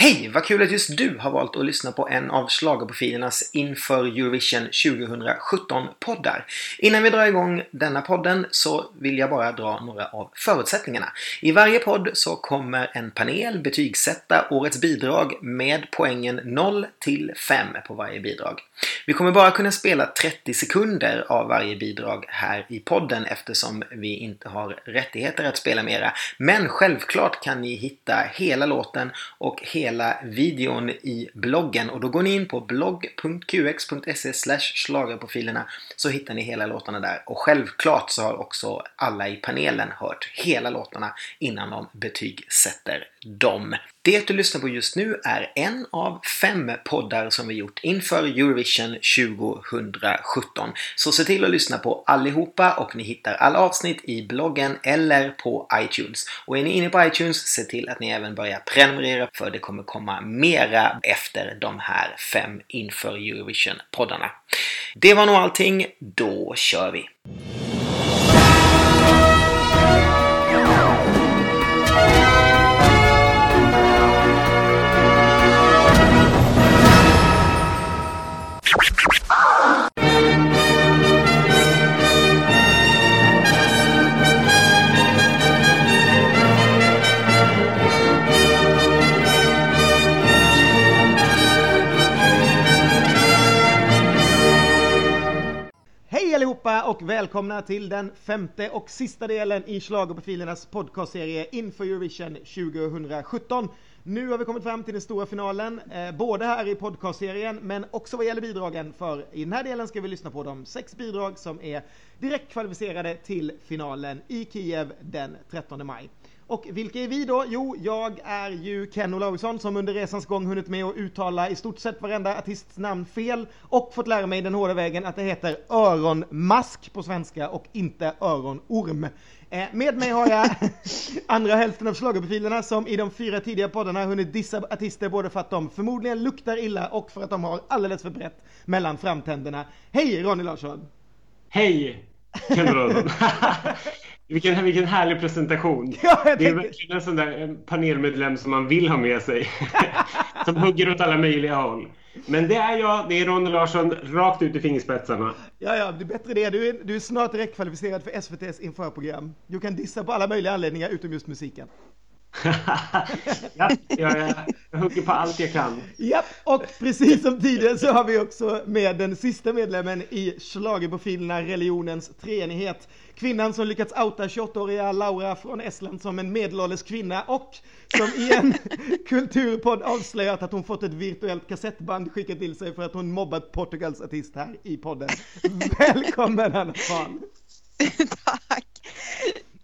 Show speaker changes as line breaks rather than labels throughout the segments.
Hej! Vad kul att just du har valt att lyssna på en av schlagerprofilernas inför Eurovision 2017-poddar. Innan vi drar igång denna podden så vill jag bara dra några av förutsättningarna. I varje podd så kommer en panel betygsätta årets bidrag med poängen 0 till 5 på varje bidrag. Vi kommer bara kunna spela 30 sekunder av varje bidrag här i podden eftersom vi inte har rättigheter att spela mera. Men självklart kan ni hitta hela låten och hela hela videon i bloggen och då går ni in på blogg.qx.se schlagerprofilerna så hittar ni hela låtarna där. Och självklart så har också alla i panelen hört hela låtarna innan de betygsätter dem. Det du lyssnar på just nu är en av fem poddar som vi gjort inför Eurovision 2017. Så se till att lyssna på allihopa och ni hittar alla avsnitt i bloggen eller på iTunes. Och är ni inne på iTunes, se till att ni även börjar prenumerera för det kommer komma mera efter de här fem inför Eurovision-poddarna. Det var nog allting. Då kör vi!
Allihopa och välkomna till den femte och sista delen i Schlagerprofilernas podcastserie inför Eurovision 2017. Nu har vi kommit fram till den stora finalen, eh, både här i podcastserien men också vad gäller bidragen. För i den här delen ska vi lyssna på de sex bidrag som är direkt kvalificerade till finalen i Kiev den 13 maj. Och vilka är vi då? Jo, jag är ju Ken Olausson som under resans gång hunnit med att uttala i stort sett varenda artists namn fel och fått lära mig den hårda vägen att det heter öronmask på svenska och inte öronorm. Eh, Med mig har jag andra hälften av schlagerprofilerna som i de fyra tidiga poddarna hunnit dissa artister både för att de förmodligen luktar illa och för att de har alldeles för brett mellan framtänderna. Hej Ronny Larsson!
Hej! Olausson. vilken, vilken härlig presentation.
Ja,
Det är verkligen en sån där panelmedlem som man vill ha med sig. som hugger åt alla möjliga håll. Men det är jag, det är Ronny Larsson, rakt ut i fingerspetsarna.
Ja, ja, det är bättre det. Du är, du är snart direktkvalificerad för SVTs införprogram. Du kan dissa på alla möjliga anledningar utom just musiken.
Ja, jag, jag, hugger på allt jag kan.
Japp, och precis som tidigare så har vi också med den sista medlemmen i schlagerprofilerna Religionens treenighet. Kvinnan som lyckats outa 28-åriga Laura från Estland som en medelålders kvinna och som i en kulturpodd avslöjat att hon fått ett virtuellt kassettband skickat till sig för att hon mobbat Portugals artist här i podden. Välkommen Anna Fan.
Tack.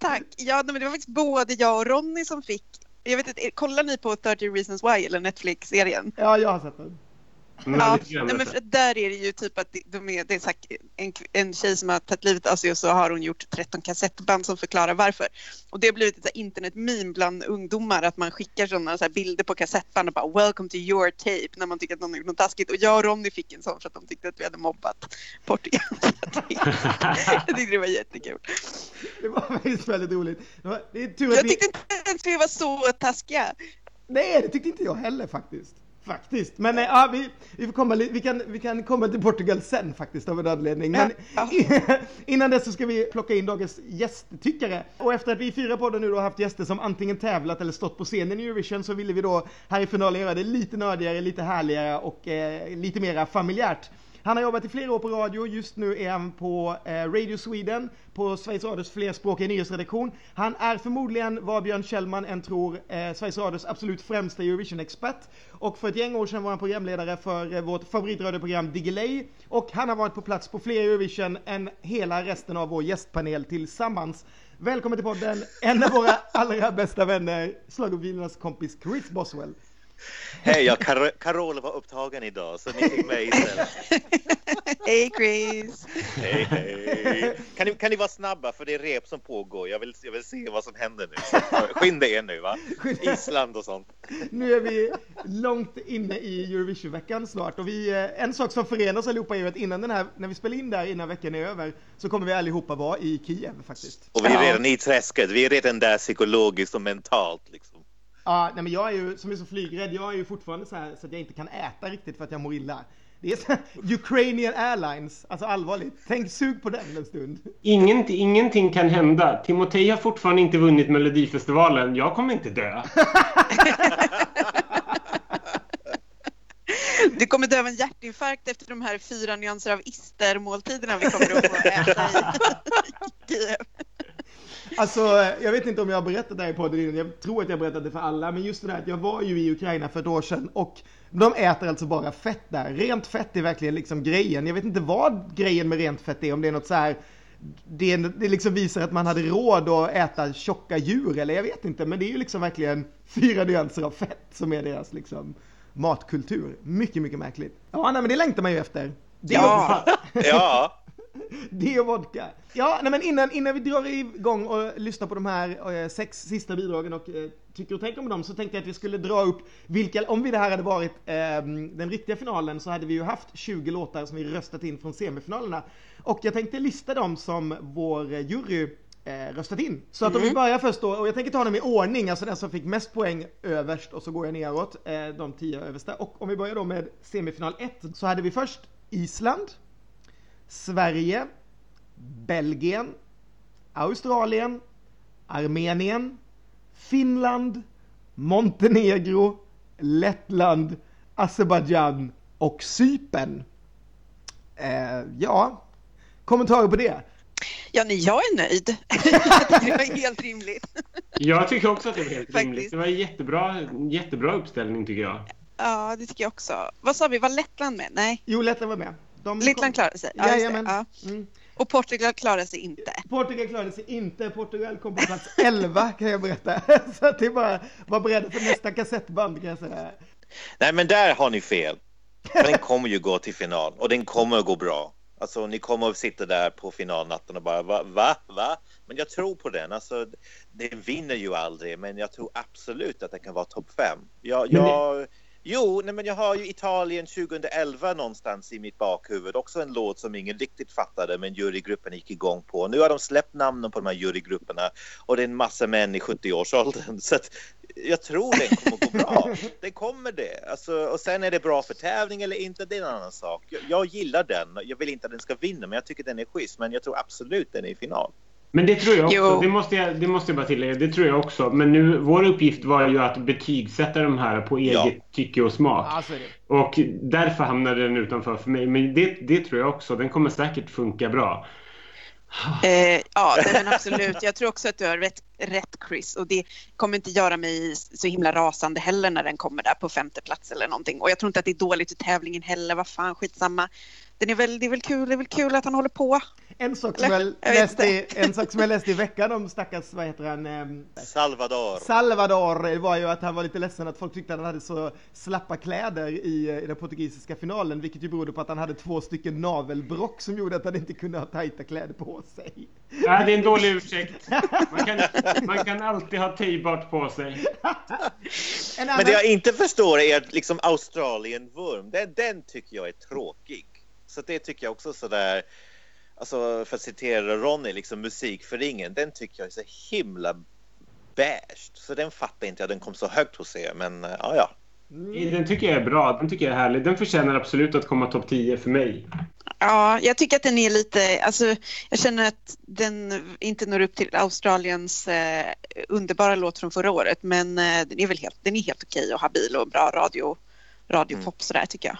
Tack. Ja, men det var faktiskt både jag och Ronny som fick. Jag vet inte, kollar ni på 30 Reasons Why eller Netflix-serien?
Ja, jag har sett den.
Mm,
Ja, nej, men för där är det ju typ att de är, det är så här, en, en tjej som har tagit livet av sig och så har hon gjort 13 kassettband som förklarar varför. Och det har blivit ett internet-meme bland ungdomar att man skickar sådana så här bilder på kassettband och bara “Welcome to your tape” när man tycker att någon har gjort något taskigt. Och jag och Ronny fick en sån för att de tyckte att vi hade mobbat Portugal. jag tyckte det var jättekul.
Det var faktiskt väldigt roligt. Det, var, det är tur att
Jag tyckte inte ens vi var så taskiga.
Nej, det tyckte inte jag heller faktiskt. Faktiskt. Men eh, ja, vi, vi, får komma, vi, kan, vi kan komma till Portugal sen faktiskt av en anledning. Men
Ja.
innan dess så ska vi plocka in dagens gästtyckare. Och efter att vi i fyra podden nu då har haft gäster som antingen tävlat eller stått på scenen i Eurovision så ville vi då här i finalen göra det lite nördigare, lite härligare och eh, lite mera familjärt. Han har jobbat i flera år på radio, just nu är han på eh, Radio Sweden, på Sveriges Radios flerspråkiga nyhetsredaktion. Han är förmodligen, vad Björn Kjellman än tror, eh, Sveriges Radios absolut främsta Eurovision-expert. Och för ett gäng år sedan var han programledare för eh, vårt favoritradioprogram Diggiley. Och han har varit på plats på fler Eurovision än hela resten av vår gästpanel tillsammans. Välkommen till podden, en av våra allra bästa vänner, schlagerprofilernas kompis Chris Boswell.
Hej, ja, Kar Carola var upptagen idag så ni fick mig istället.
Hej Chris!
Hej, hej. Kan ni, kan ni vara snabba för det är rep som pågår. Jag vill, jag vill se vad som händer nu. Skynda er nu va. Island och sånt.
Nu är vi långt inne i Eurovision-veckan snart och vi, eh, en sak som förenar oss allihopa är ju att innan den här, när vi spelar in där innan veckan är över så kommer vi allihopa vara i Kiev faktiskt.
Och vi är redan i träsket. Vi är redan där psykologiskt och mentalt liksom.
Ja, nej men jag är ju, som är så flygrädd, jag är ju fortfarande så här så att jag inte kan äta riktigt för att jag mår illa. Det är så här, Ukrainian Airlines, alltså allvarligt. Tänk sug på den en stund.
Ingenting, ingenting kan hända. Timotej har fortfarande inte vunnit Melodifestivalen. Jag kommer inte dö.
Du kommer dö av en hjärtinfarkt efter de här fyra nyanser av istermåltiderna vi kommer att få äta i Kiev.
Alltså, jag vet inte om jag har berättat det här i podden innan, jag tror att jag har berättat det för alla, men just det där att jag var ju i Ukraina för ett år sedan och de äter alltså bara fett där. Rent fett är verkligen liksom grejen. Jag vet inte vad grejen med rent fett är, om det är något så här det, det liksom visar att man hade råd att äta tjocka djur eller jag vet inte, men det är ju liksom verkligen fyra nyanser av fett som är deras liksom matkultur. Mycket, mycket märkligt. Ja, nej, men det längtar man ju efter. Det
Ja.
Ja,
det och vodka. Ja, nej, men innan, innan vi drar igång och lyssnar på de här eh, sex sista bidragen och eh, tycker och tänker om dem så tänkte jag att vi skulle dra upp vilka, om vi det här hade varit eh, den riktiga finalen så hade vi ju haft 20 låtar som vi röstat in från semifinalerna. Och jag tänkte lista dem som vår eh, jury eh, röstat in. Så att om vi börjar först då, och jag tänker ta dem i ordning, alltså den som fick mest poäng överst och så går jag neråt, eh, de tio översta. Och om vi börjar då med semifinal 1 så hade vi först Island, Sverige, Belgien, Australien, Armenien, Finland, Montenegro, Lettland, Azerbajdzjan och Cypern. Eh, ja, kommentarer på det?
Ja, nej, jag är nöjd. Det var helt rimligt.
Jag tycker också att det var helt
Faktiskt.
rimligt. Det var en jättebra, jättebra uppställning tycker jag.
Ja, det tycker jag också. Vad sa vi, var Lettland med? Nej,
Jo, Lettland var med. De
Lettland
kom-
klarade sig. Ja.
Jajamän.
Ja.
Mm.
Och Portugal klarade sig inte.
Portugal klarade sig inte. Portugal kom på plats 11 kan jag berätta. Så att det är bara var beredda för nästa kassettband kan jag säga.
nej men där har ni fel. Den kommer ju gå till final och den kommer att gå bra. Alltså ni kommer att sitta där på finalnatten och bara va, va, va? Men jag tror på den. Alltså, den vinner ju aldrig, men jag tror absolut att det kan vara topp fem. Jag, jag, Jo, nej, men jag har ju Italien 2011 någonstans i mitt bakhuvud. Också en låt som ingen riktigt fattade, men jurygruppen gick igång på. Nu har de släppt namnen på de här jurygrupperna och det är en massa män i 70-årsåldern. Så att jag tror den kommer gå bra. Det kommer det. Alltså, och sen är det bra för tävling eller inte, det är en annan sak. Jag, jag gillar den. Jag vill inte att den ska vinna, men jag tycker den är schysst. Men jag tror absolut den är i final.
Men det tror jag också. Det måste, jag, det måste jag bara tillägga. Det tror jag också. Men nu, vår uppgift var ju att betygsätta de här på eget
Ja.
tycke och smak.
Ja, så är det.
Och därför hamnade den utanför för mig. Men det, det tror jag också. Den kommer säkert funka bra.
Eh, ja, men absolut. Jag tror också att du har rätt, rätt Chris och det kommer inte göra mig så himla rasande heller när den kommer där på femte plats eller någonting. Och jag tror inte att det är dåligt i tävlingen heller. Vad fan, skitsamma. Den är väl, det är väl kul, det är väl kul att han håller på.
En sak som jag,
Jag
i, en sak som jag läste i veckan om stackars, vad heter han, ehm,
Salvador.
Salvador var ju att han var lite ledsen att folk tyckte att han hade så slappa kläder i, i den portugisiska finalen, vilket ju berodde på att han hade två stycken navelbrock som gjorde att han inte kunde ha tajta kläder på sig.
Ja, det är en dålig ursäkt. Man kan, man kan alltid ha tejbart på sig.
En
Men
annan,
det jag inte förstår är att liksom Australien-vurm, den, den tycker jag är tråkig. Så det tycker jag också sådär, alltså för att citera Ronny, liksom musik för ingen, den tycker jag är så himla beige. Så den fattar inte jag, den kom så högt hos er, men eh, ja, ja.
Den tycker jag är bra. Den tycker jag är härlig. Den förtjänar absolut att komma topp 10 för mig.
Ja, jag tycker att den är lite, alltså jag känner att den inte når upp till Australiens eh, underbara låt från förra året, men eh, den är väl helt, den är helt okej och habil och bra radio, radiopop sådär tycker jag.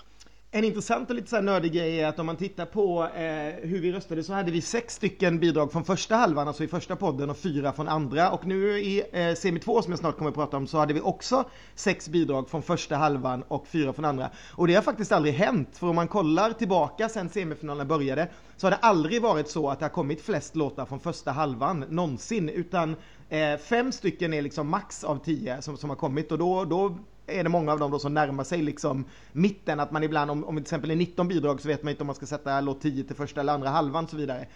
En intressant och lite så här nördig grej är att om man tittar på eh, hur vi röstade så hade vi sex stycken bidrag från första halvan, alltså i första podden och fyra från andra. Och nu i eh, semi 2 som jag snart kommer att prata om så hade vi också sex bidrag från första halvan och fyra från andra. Och det har faktiskt aldrig hänt, för om man kollar tillbaka sen semifinalerna började så har det aldrig varit så att det har kommit flest låtar från första halvan någonsin, utan eh, fem stycken är liksom max av tio som, som har kommit och då, då är det många av dem då som närmar sig liksom mitten, att man ibland, om, om det till exempel är 19 bidrag så vet man inte om man ska sätta låt 10 till första eller andra halvan och så vidare.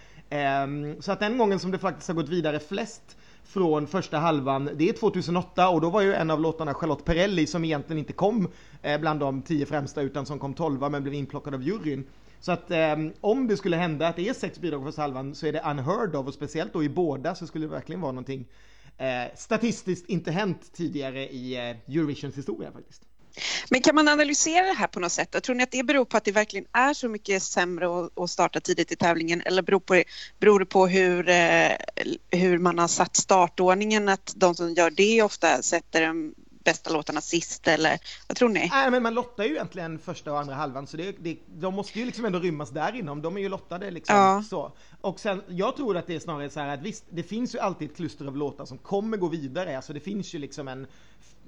Um, så att den gången som det faktiskt har gått vidare flest från första halvan, det är 2008 och då var ju en av låtarna Charlotte Perrelli som egentligen inte kom eh, bland de tio främsta utan som kom 12 men blev inplockad av juryn. Så att ehm, om det skulle hända att det är sex bidrag från första halvan så är det unheard of och speciellt då i båda så skulle det verkligen vara någonting eh, statistiskt inte hänt tidigare i eh, Eurovisions historia faktiskt.
Men kan man analysera det här på något sätt? Tror ni att det beror på att det verkligen är så mycket sämre att starta tidigt i tävlingen eller beror, på, beror det på hur, eh, hur man har satt startordningen? Att de som gör det ofta sätter en bästa låtarna sist eller vad tror ni?
Nej, men man lottar ju egentligen första och andra halvan så det, det, de måste ju liksom ändå rymmas där inom. De är ju lottade liksom. Ja. Så. Och sen, jag tror att det är snarare så här att visst, det finns ju alltid ett kluster av låtar som kommer gå vidare. Alltså det finns ju liksom en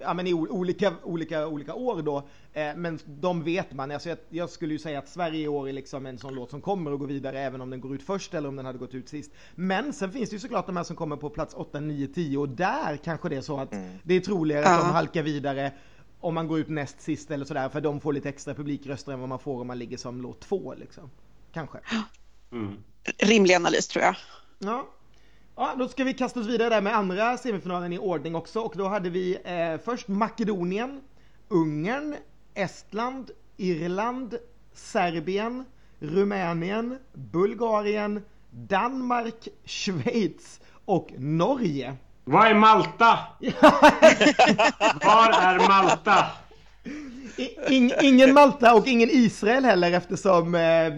ja, men i olika, olika, olika år då. Eh, men de vet man. Alltså jag, jag, skulle ju säga att Sverige i år är liksom en sån låt som kommer att gå vidare även om den går ut först eller om den hade gått ut sist. Men sen finns det ju såklart de här som kommer på plats 8, 9, 10 och där kanske det är så att mm. det är troligare att de halkar vidare om man går ut näst sist eller sådär för de får lite extra publikröster än vad man får om man ligger som låt två liksom. Kanske.
Mm. Rimlig analys tror jag.
Ja, Ja, då ska vi kasta oss vidare där med andra semifinalen i ordning också och då hade vi eh, först Makedonien, Ungern, Estland, Irland, Serbien, Rumänien, Bulgarien, Danmark, Schweiz och Norge.
Vad är Malta? Var är Malta?
In, ingen Malta och ingen Israel heller eftersom eh,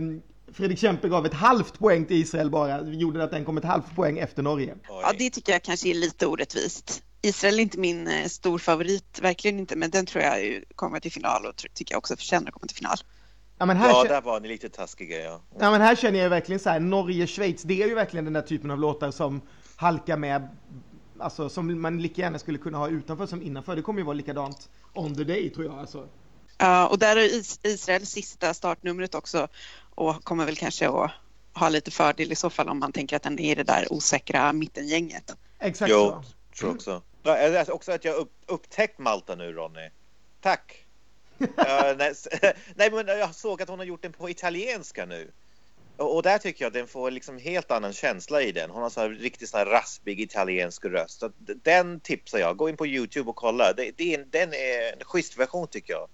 Fredrik Kempe gav ett halvt poäng till Israel bara, gjorde att den kom ett halvt poäng efter Norge.
Ja, det tycker jag kanske är lite orättvist. Israel är inte min eh, stor favorit, verkligen inte, men den tror jag kommer till final och tycker jag också förtjänar att komma till final.
Ja, men här ja där var ni lite taskiga ja.
Ja men här känner jag verkligen så här, Norge-Schweiz, det är ju verkligen den där typen av låtar som halkar med, alltså som man lika gärna skulle kunna ha utanför som innanför. Det kommer ju vara likadant on the day tror jag alltså.
Ja, och där är Israel sista startnumret också och kommer väl kanske att ha lite fördel i så fall om man tänker att den är i det där osäkra mittengänget.
Exakt jo, så.
tror också. Ja, också att jag upp, upptäckt Malta nu Ronny. Tack. uh, nej, nej, men jag såg att hon har gjort den på italienska nu. Och, och där tycker jag att den får liksom helt annan känsla i den. Hon har så här riktigt så här raspig italiensk röst. Så den tipsar jag. Gå in på Youtube och kolla. Det, det är, den är en schysst version tycker jag.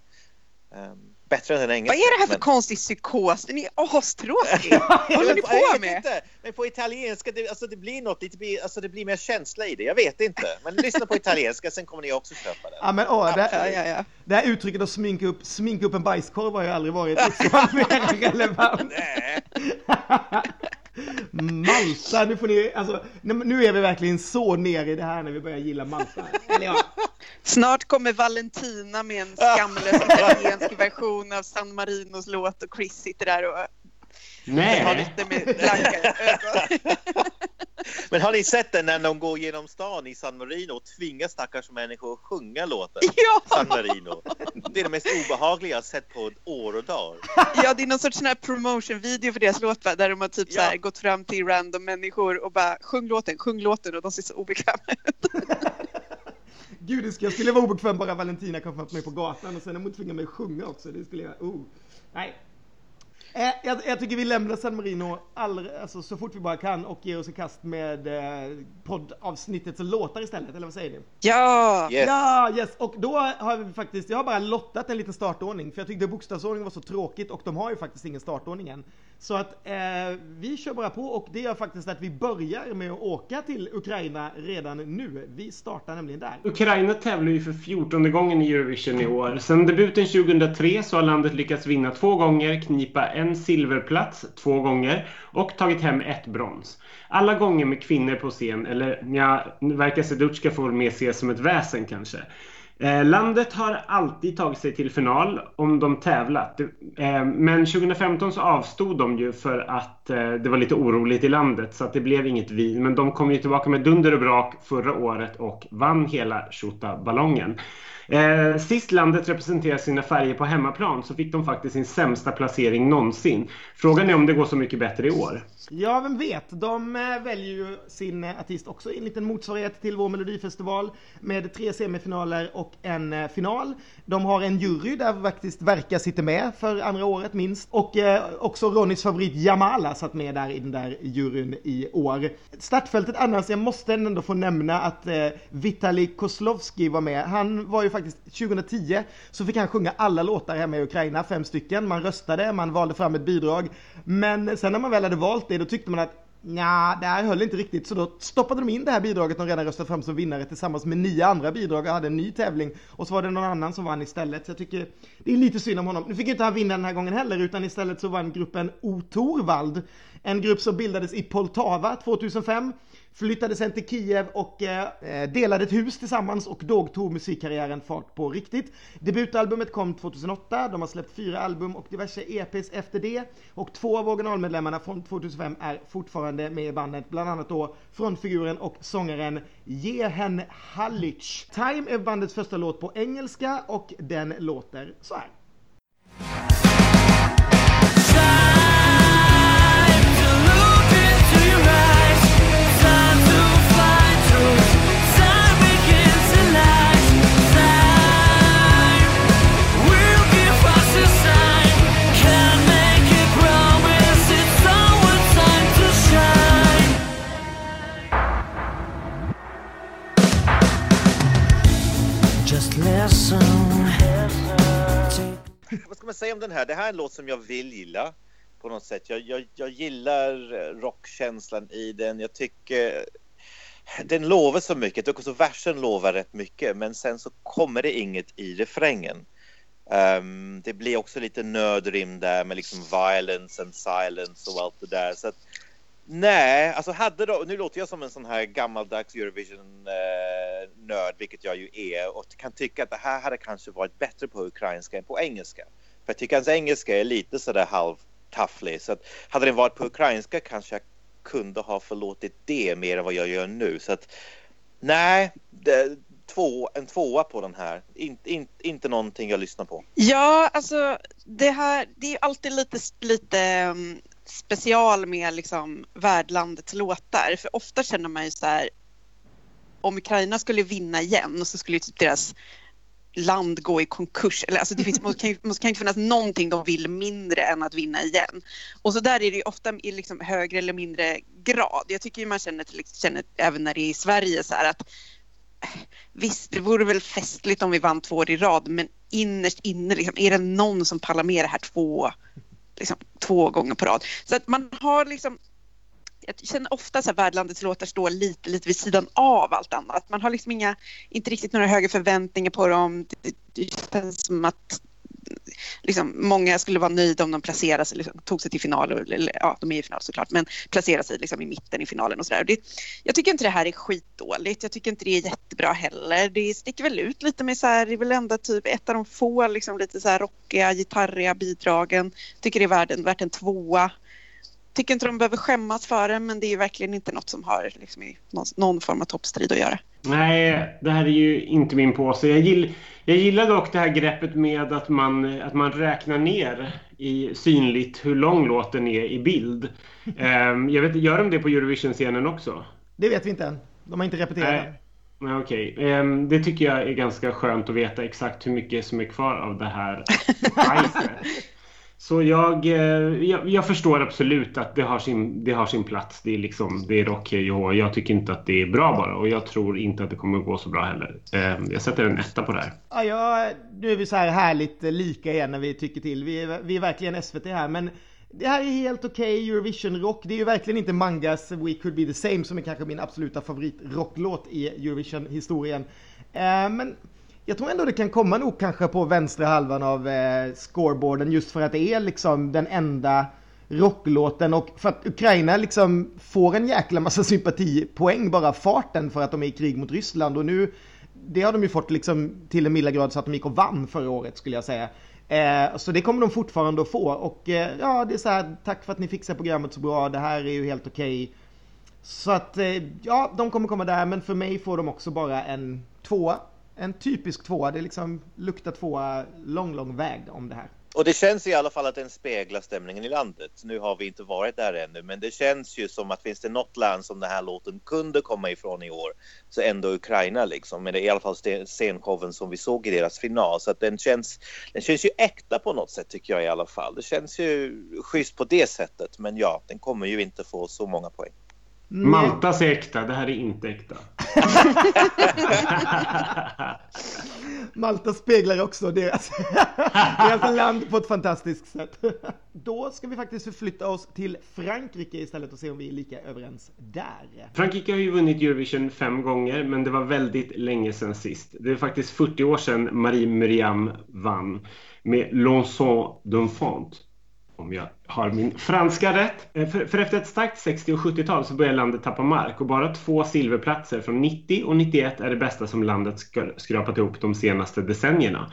Um, bättre än den engelska.
Vad är det här för men... konstig psykos? Den är astråkig. Vad håller ni på med?
Inte. Men på italienska, det, alltså det blir något lite, alltså det blir mer känsla i det. Jag vet inte. Men lyssna på italienska, sen kommer ni också köpa den.
Ja, men, åh, det, ja, ja, ja. det här uttrycket att sminka upp, sminka upp en bajskorv har ju aldrig varit liksom mer relevant. Malta, nu får ni, alltså, nu är vi verkligen så nere i det här när vi börjar gilla Malta. Eller ja.
Snart kommer Valentina med en skamlös italiensk version av San Marinos låt och Chris sitter där och
Nej.
har lite med blanka ögon.
Men har ni sett den när de går genom stan i San Marino och tvingar stackars människor att sjunga låten?
Ja!
San Marino. Det är det mest obehagliga jag sett på år och dag.
Ja, det är någon sorts sån här promotion-video för deras låt där de har typ ja. så här, gått fram till random människor och bara sjung låten, sjung låten och de ser så obekväma ut.
Gud, jag skulle vara obekväm bara Valentina kom fram till mig på gatan och sen när hon tvingade mig att sjunga också. Det skulle jag, oh. Nej, jag, jag, tycker vi lämnar San Marino all, alltså, så fort vi bara kan och ger oss i kast med eh, poddavsnittets låtar istället, eller vad säger ni?
Ja!
Yes. Ja, yes! Och då har vi faktiskt, jag har bara lottat en liten startordning, för jag tyckte bokstavsordningen var så tråkigt och de har ju faktiskt ingen startordning än. Så att eh, vi kör bara på och det gör faktiskt att vi börjar med att åka till Ukraina redan nu. Vi startar nämligen där.
Ukraina tävlar ju för 14 gången i Eurovision i år. Sedan debuten 2003 så har landet lyckats vinna två gånger, knipa en silverplats två gånger och tagit hem ett brons. Alla gånger med kvinnor på scen, eller ja, verkar Sedutska få mer ses som ett väsen kanske. Eh, landet har alltid tagit sig till final om de tävlat. Eh, men 2015 så avstod de ju för att eh, det var lite oroligt i landet så att det blev inget vin. Men de kom ju tillbaka med dunder och brak förra året och vann hela ballongen Eh, sist landet representerade sina färger på hemmaplan så fick de faktiskt sin sämsta placering någonsin. Frågan är om det går så mycket bättre i år.
Ja, vem vet? De eh, väljer ju sin eh, artist också i en liten motsvarighet till vår melodifestival med tre semifinaler och en eh, final. De har en jury där faktiskt Verka sitter med för andra året minst och också Ronnys favorit Jamala satt med där i den där juryn i år. Startfältet annars, jag måste ändå få nämna att Vitali Koslovski var med. Han var ju faktiskt 2010 så fick han sjunga alla låtar hemma i Ukraina, fem stycken. Man röstade, man valde fram ett bidrag. Men sen när man väl hade valt det då tyckte man att nja, det här höll inte riktigt så då stoppade de in det här bidraget de redan röstat fram som vinnare tillsammans med nio andra bidrag och hade en ny tävling och så var det någon annan som vann istället. Så Jag tycker det är lite synd om honom. Nu fick inte han vinna den här gången heller utan istället så vann gruppen O Torvald. En grupp som bildades i Poltava 2005 flyttade sen till Kiev och eh, eh, delade ett hus tillsammans och då tog musikkarriären fart på riktigt. Debutalbumet kom 2008, de har släppt fyra album och diverse EPs efter det och två av originalmedlemmarna från 2005 är fortfarande med i bandet, bland annat då frontfiguren och sångaren Jehen Halic. Time är bandets första låt på engelska och den låter så här.
Vad ska man säga om den här? Det här är en låt som jag vill gilla på något sätt. Jag, jag, jag gillar rockkänslan i den. Jag tycker den lovar så mycket. Också versen lovar rätt mycket, men sen så kommer det inget i refrängen. Um, det blir också lite nödrim där med liksom violence and silence och allt det där. Så att, nej, alltså hade då, nu låter jag som en sån här gammaldags Eurovision-nörd, eh, vilket jag ju är, och kan tycka att det här hade kanske varit bättre på ukrainska än på engelska. För jag tycker hans engelska är lite sådär halvtafflig, så att hade den varit på ukrainska kanske jag kunde ha förlåtit det mer än vad jag gör nu. Så att nej, det, två, en tvåa på den här. In, in, inte någonting jag lyssnar på.
Ja, alltså det här, det är alltid lite, lite mm, special med liksom värdlandets låtar. För ofta känner man ju så här, om Ukraina skulle vinna igen så skulle ju typ deras land gå i konkurs. Eller, alltså det finns, måste, kan, måste, kan inte finnas någonting de vill mindre än att vinna igen. Och så där är det ju ofta i liksom högre eller mindre grad. Jag tycker ju man känner, till, känner även när det är i Sverige så här att Visst, det vore väl festligt om vi vann två år i rad, men innerst inne liksom, är det någon som pallar med det här två, liksom, två gånger på rad? Så att man har liksom jag känner ofta att värdlandets låtar står lite, lite vid sidan av allt annat. Man har liksom inga, inte riktigt några höga förväntningar på dem. Det, det känns som att liksom, många skulle vara nöjda om de placerade sig, liksom, tog sig till final, eller ja, de är i final såklart, men placerade sig liksom, i mitten i finalen och sådär. Jag tycker inte det här är skitdåligt. Jag tycker inte det är jättebra heller. Det sticker väl ut lite med så här, det är väl ändå typ ett av de få liksom, lite så här rockiga, gitarriga bidragen. Tycker det är värt en, värt en tvåa tycker inte de behöver skämmas för det, men det är ju verkligen inte något som har liksom, någon, någon form av toppstrid att göra.
Nej, det här är ju inte min påse. Jag, gill, jag gillar dock det här greppet med att man, att man räknar ner i synligt hur lång låten är i bild. um, jag vet, gör de det på Eurovision-scenen också?
Det vet vi inte än. De har inte repeterat
Nej. Nej, Okej, okay. um, det tycker jag är ganska skönt att veta exakt hur mycket som är kvar av det här Så jag, eh, jag, jag, förstår absolut att det har sin, det har sin plats. Det är, liksom, det är rock och jag tycker inte att det är bra bara och jag tror inte att det kommer att gå så bra heller. Ehm, jag sätter en etta på det här.
Ja, ja, nu är vi så här härligt lika igen när vi tycker till. Vi är, vi är verkligen SVT här, men det här är helt okej okay, Eurovision-rock. Det är ju verkligen inte Mangas We Could Be The Same som är kanske min absoluta favoritrocklåt i Eurovision-historien. Ehm, men jag tror ändå det kan komma nog kanske på vänstra halvan av eh, scoreboarden just för att det är liksom den enda rocklåten och för att Ukraina liksom får en jäkla massa sympatipoäng bara farten för att de är i krig mot Ryssland och nu det har de ju fått liksom till en milda grad så att de gick och vann förra året skulle jag säga. Eh, så det kommer de fortfarande att få och eh, ja det är så här tack för att ni fixar programmet så bra det här är ju helt okej. Okay. Så att eh, ja de kommer komma där men för mig får de också bara en tvåa en typisk tvåa. Det liksom luktar tvåa lång, lång väg om det här.
Och det känns i alla fall att den speglar stämningen i landet. Nu har vi inte varit där ännu, men det känns ju som att finns det något land som den här låten kunde komma ifrån i år så ändå Ukraina liksom. Men det är i alla fall scenshowen som vi såg i deras final så att den känns. Den känns ju äkta på något sätt tycker jag i alla fall. Det känns ju schysst på det sättet, men ja, den kommer ju inte få så många poäng.
Maltas är äkta, det här är inte äkta.
Malta speglar också deras, deras land på ett fantastiskt sätt. Då ska vi faktiskt förflytta oss till Frankrike istället och se om vi är lika överens där.
Frankrike har ju vunnit Eurovision fem gånger, men det var väldigt länge sedan sist. Det är faktiskt 40 år sedan Marie Myriam vann med L'Enson d'Enfant om jag har min franska rätt. Eh, för, för, efter ett starkt 60 och 70-tal så börjar landet tappa mark och bara två silverplatser från 90 och 91 är det bästa som landet skrapat ihop de senaste decennierna.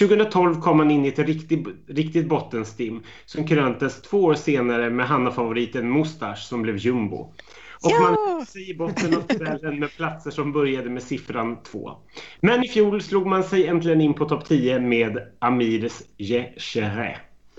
2012 kom man in i ett riktigt, riktigt bottenstim som kröntes två år senare med Hanna-favoriten Mustache som blev jumbo. Och man sig i botten av tabellen med platser som började med siffran 2. Men i fjol slog man sig äntligen in på topp 10 med Amirs Je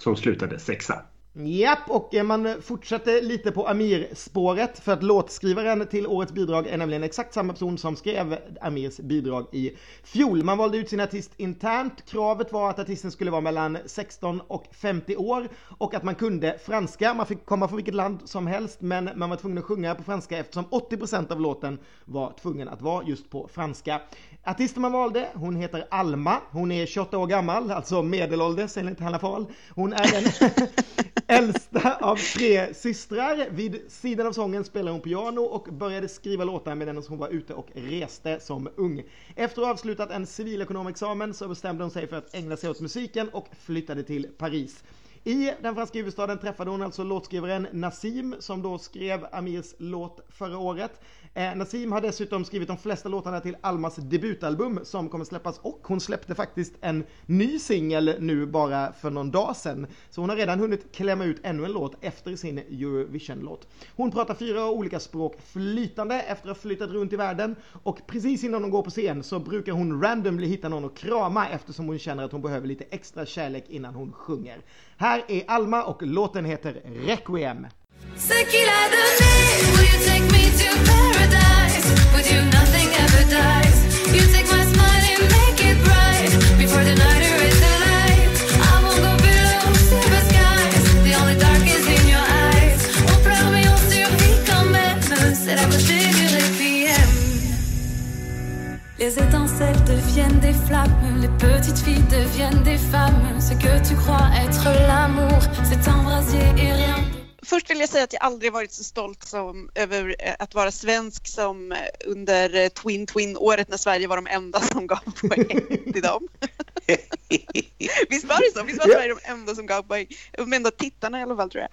som slutade sexa.
Japp, och eh, man fortsätter lite på Amir-spåret för att låtskrivaren till årets bidrag är nämligen exakt samma person som skrev Amirs bidrag i fjol. Man valde ut sin artist internt. Kravet var att artisten skulle vara mellan 16 och 50 år och att man kunde franska. Man fick komma från vilket land som helst, men man var tvungen att sjunga på franska eftersom 80% av låten var tvungen att vara just på franska. Artisten man valde, hon heter Alma. Hon är 28 år gammal, alltså medelålders enligt Hanna Fahl. Hon är en äldsta av tre systrar. Vid sidan av sången spelade hon piano och började skriva låtar medan hon var ute och reste som ung. Efter att ha avslutat en civilekonomexamen så bestämde hon sig för att ägna sig åt musiken och flyttade till Paris. I den franska huvudstaden träffade hon alltså låtskrivaren Nassim som då skrev Amirs låt förra året. Eh, Nassim har dessutom skrivit de flesta låtarna till Almas debutalbum som kommer släppas och hon släppte faktiskt en ny singel nu bara för någon dag sedan. Så hon har redan hunnit klämma ut ännu en låt efter sin Eurovision-låt. Hon pratar fyra olika språk flytande efter att ha flyttat runt i världen och precis innan hon går på scen så brukar hon randomly hitta någon att krama eftersom hon känner att hon behöver lite extra kärlek innan hon sjunger. Här är Alma och låten heter Requiem. Ce qu'il a donné, will you take me to paradise? With you nothing ever dies? You take my smile and make it bright. Before the night the light. I won't go below silver skies. The only dark is in your eyes. Oh, promis, on survit quand même. C'est la beauté du requiem. Les étincelles deviennent des flammes. Les petites filles deviennent des femmes. Ce que tu crois être l'amour, c'est un brasier et rien
först vill jag säga att jag aldrig varit så stolt som, över eh, att vara svensk som eh, under eh, Twin Twin-året när Sverige var de enda som gav poäng till dem. Visst var det så? Visst var Sverige de enda som gav poäng? De enda tittarna i alla fall tror jag.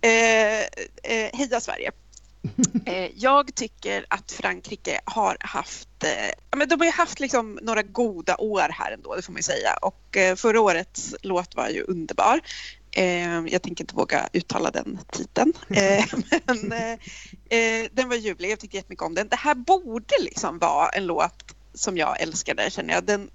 Eh, eh, heja Sverige! Jag tycker att Frankrike har haft, men de har ju haft liksom några goda år här ändå, det får man ju säga. Och förra årets låt var ju underbar. Eh, jag tänker inte våga uttala den titeln. Eh, men eh, den var ljuvlig, jag tyckte jättemycket om den. Det här borde liksom vara en låt som jag älskade känner jag. Den,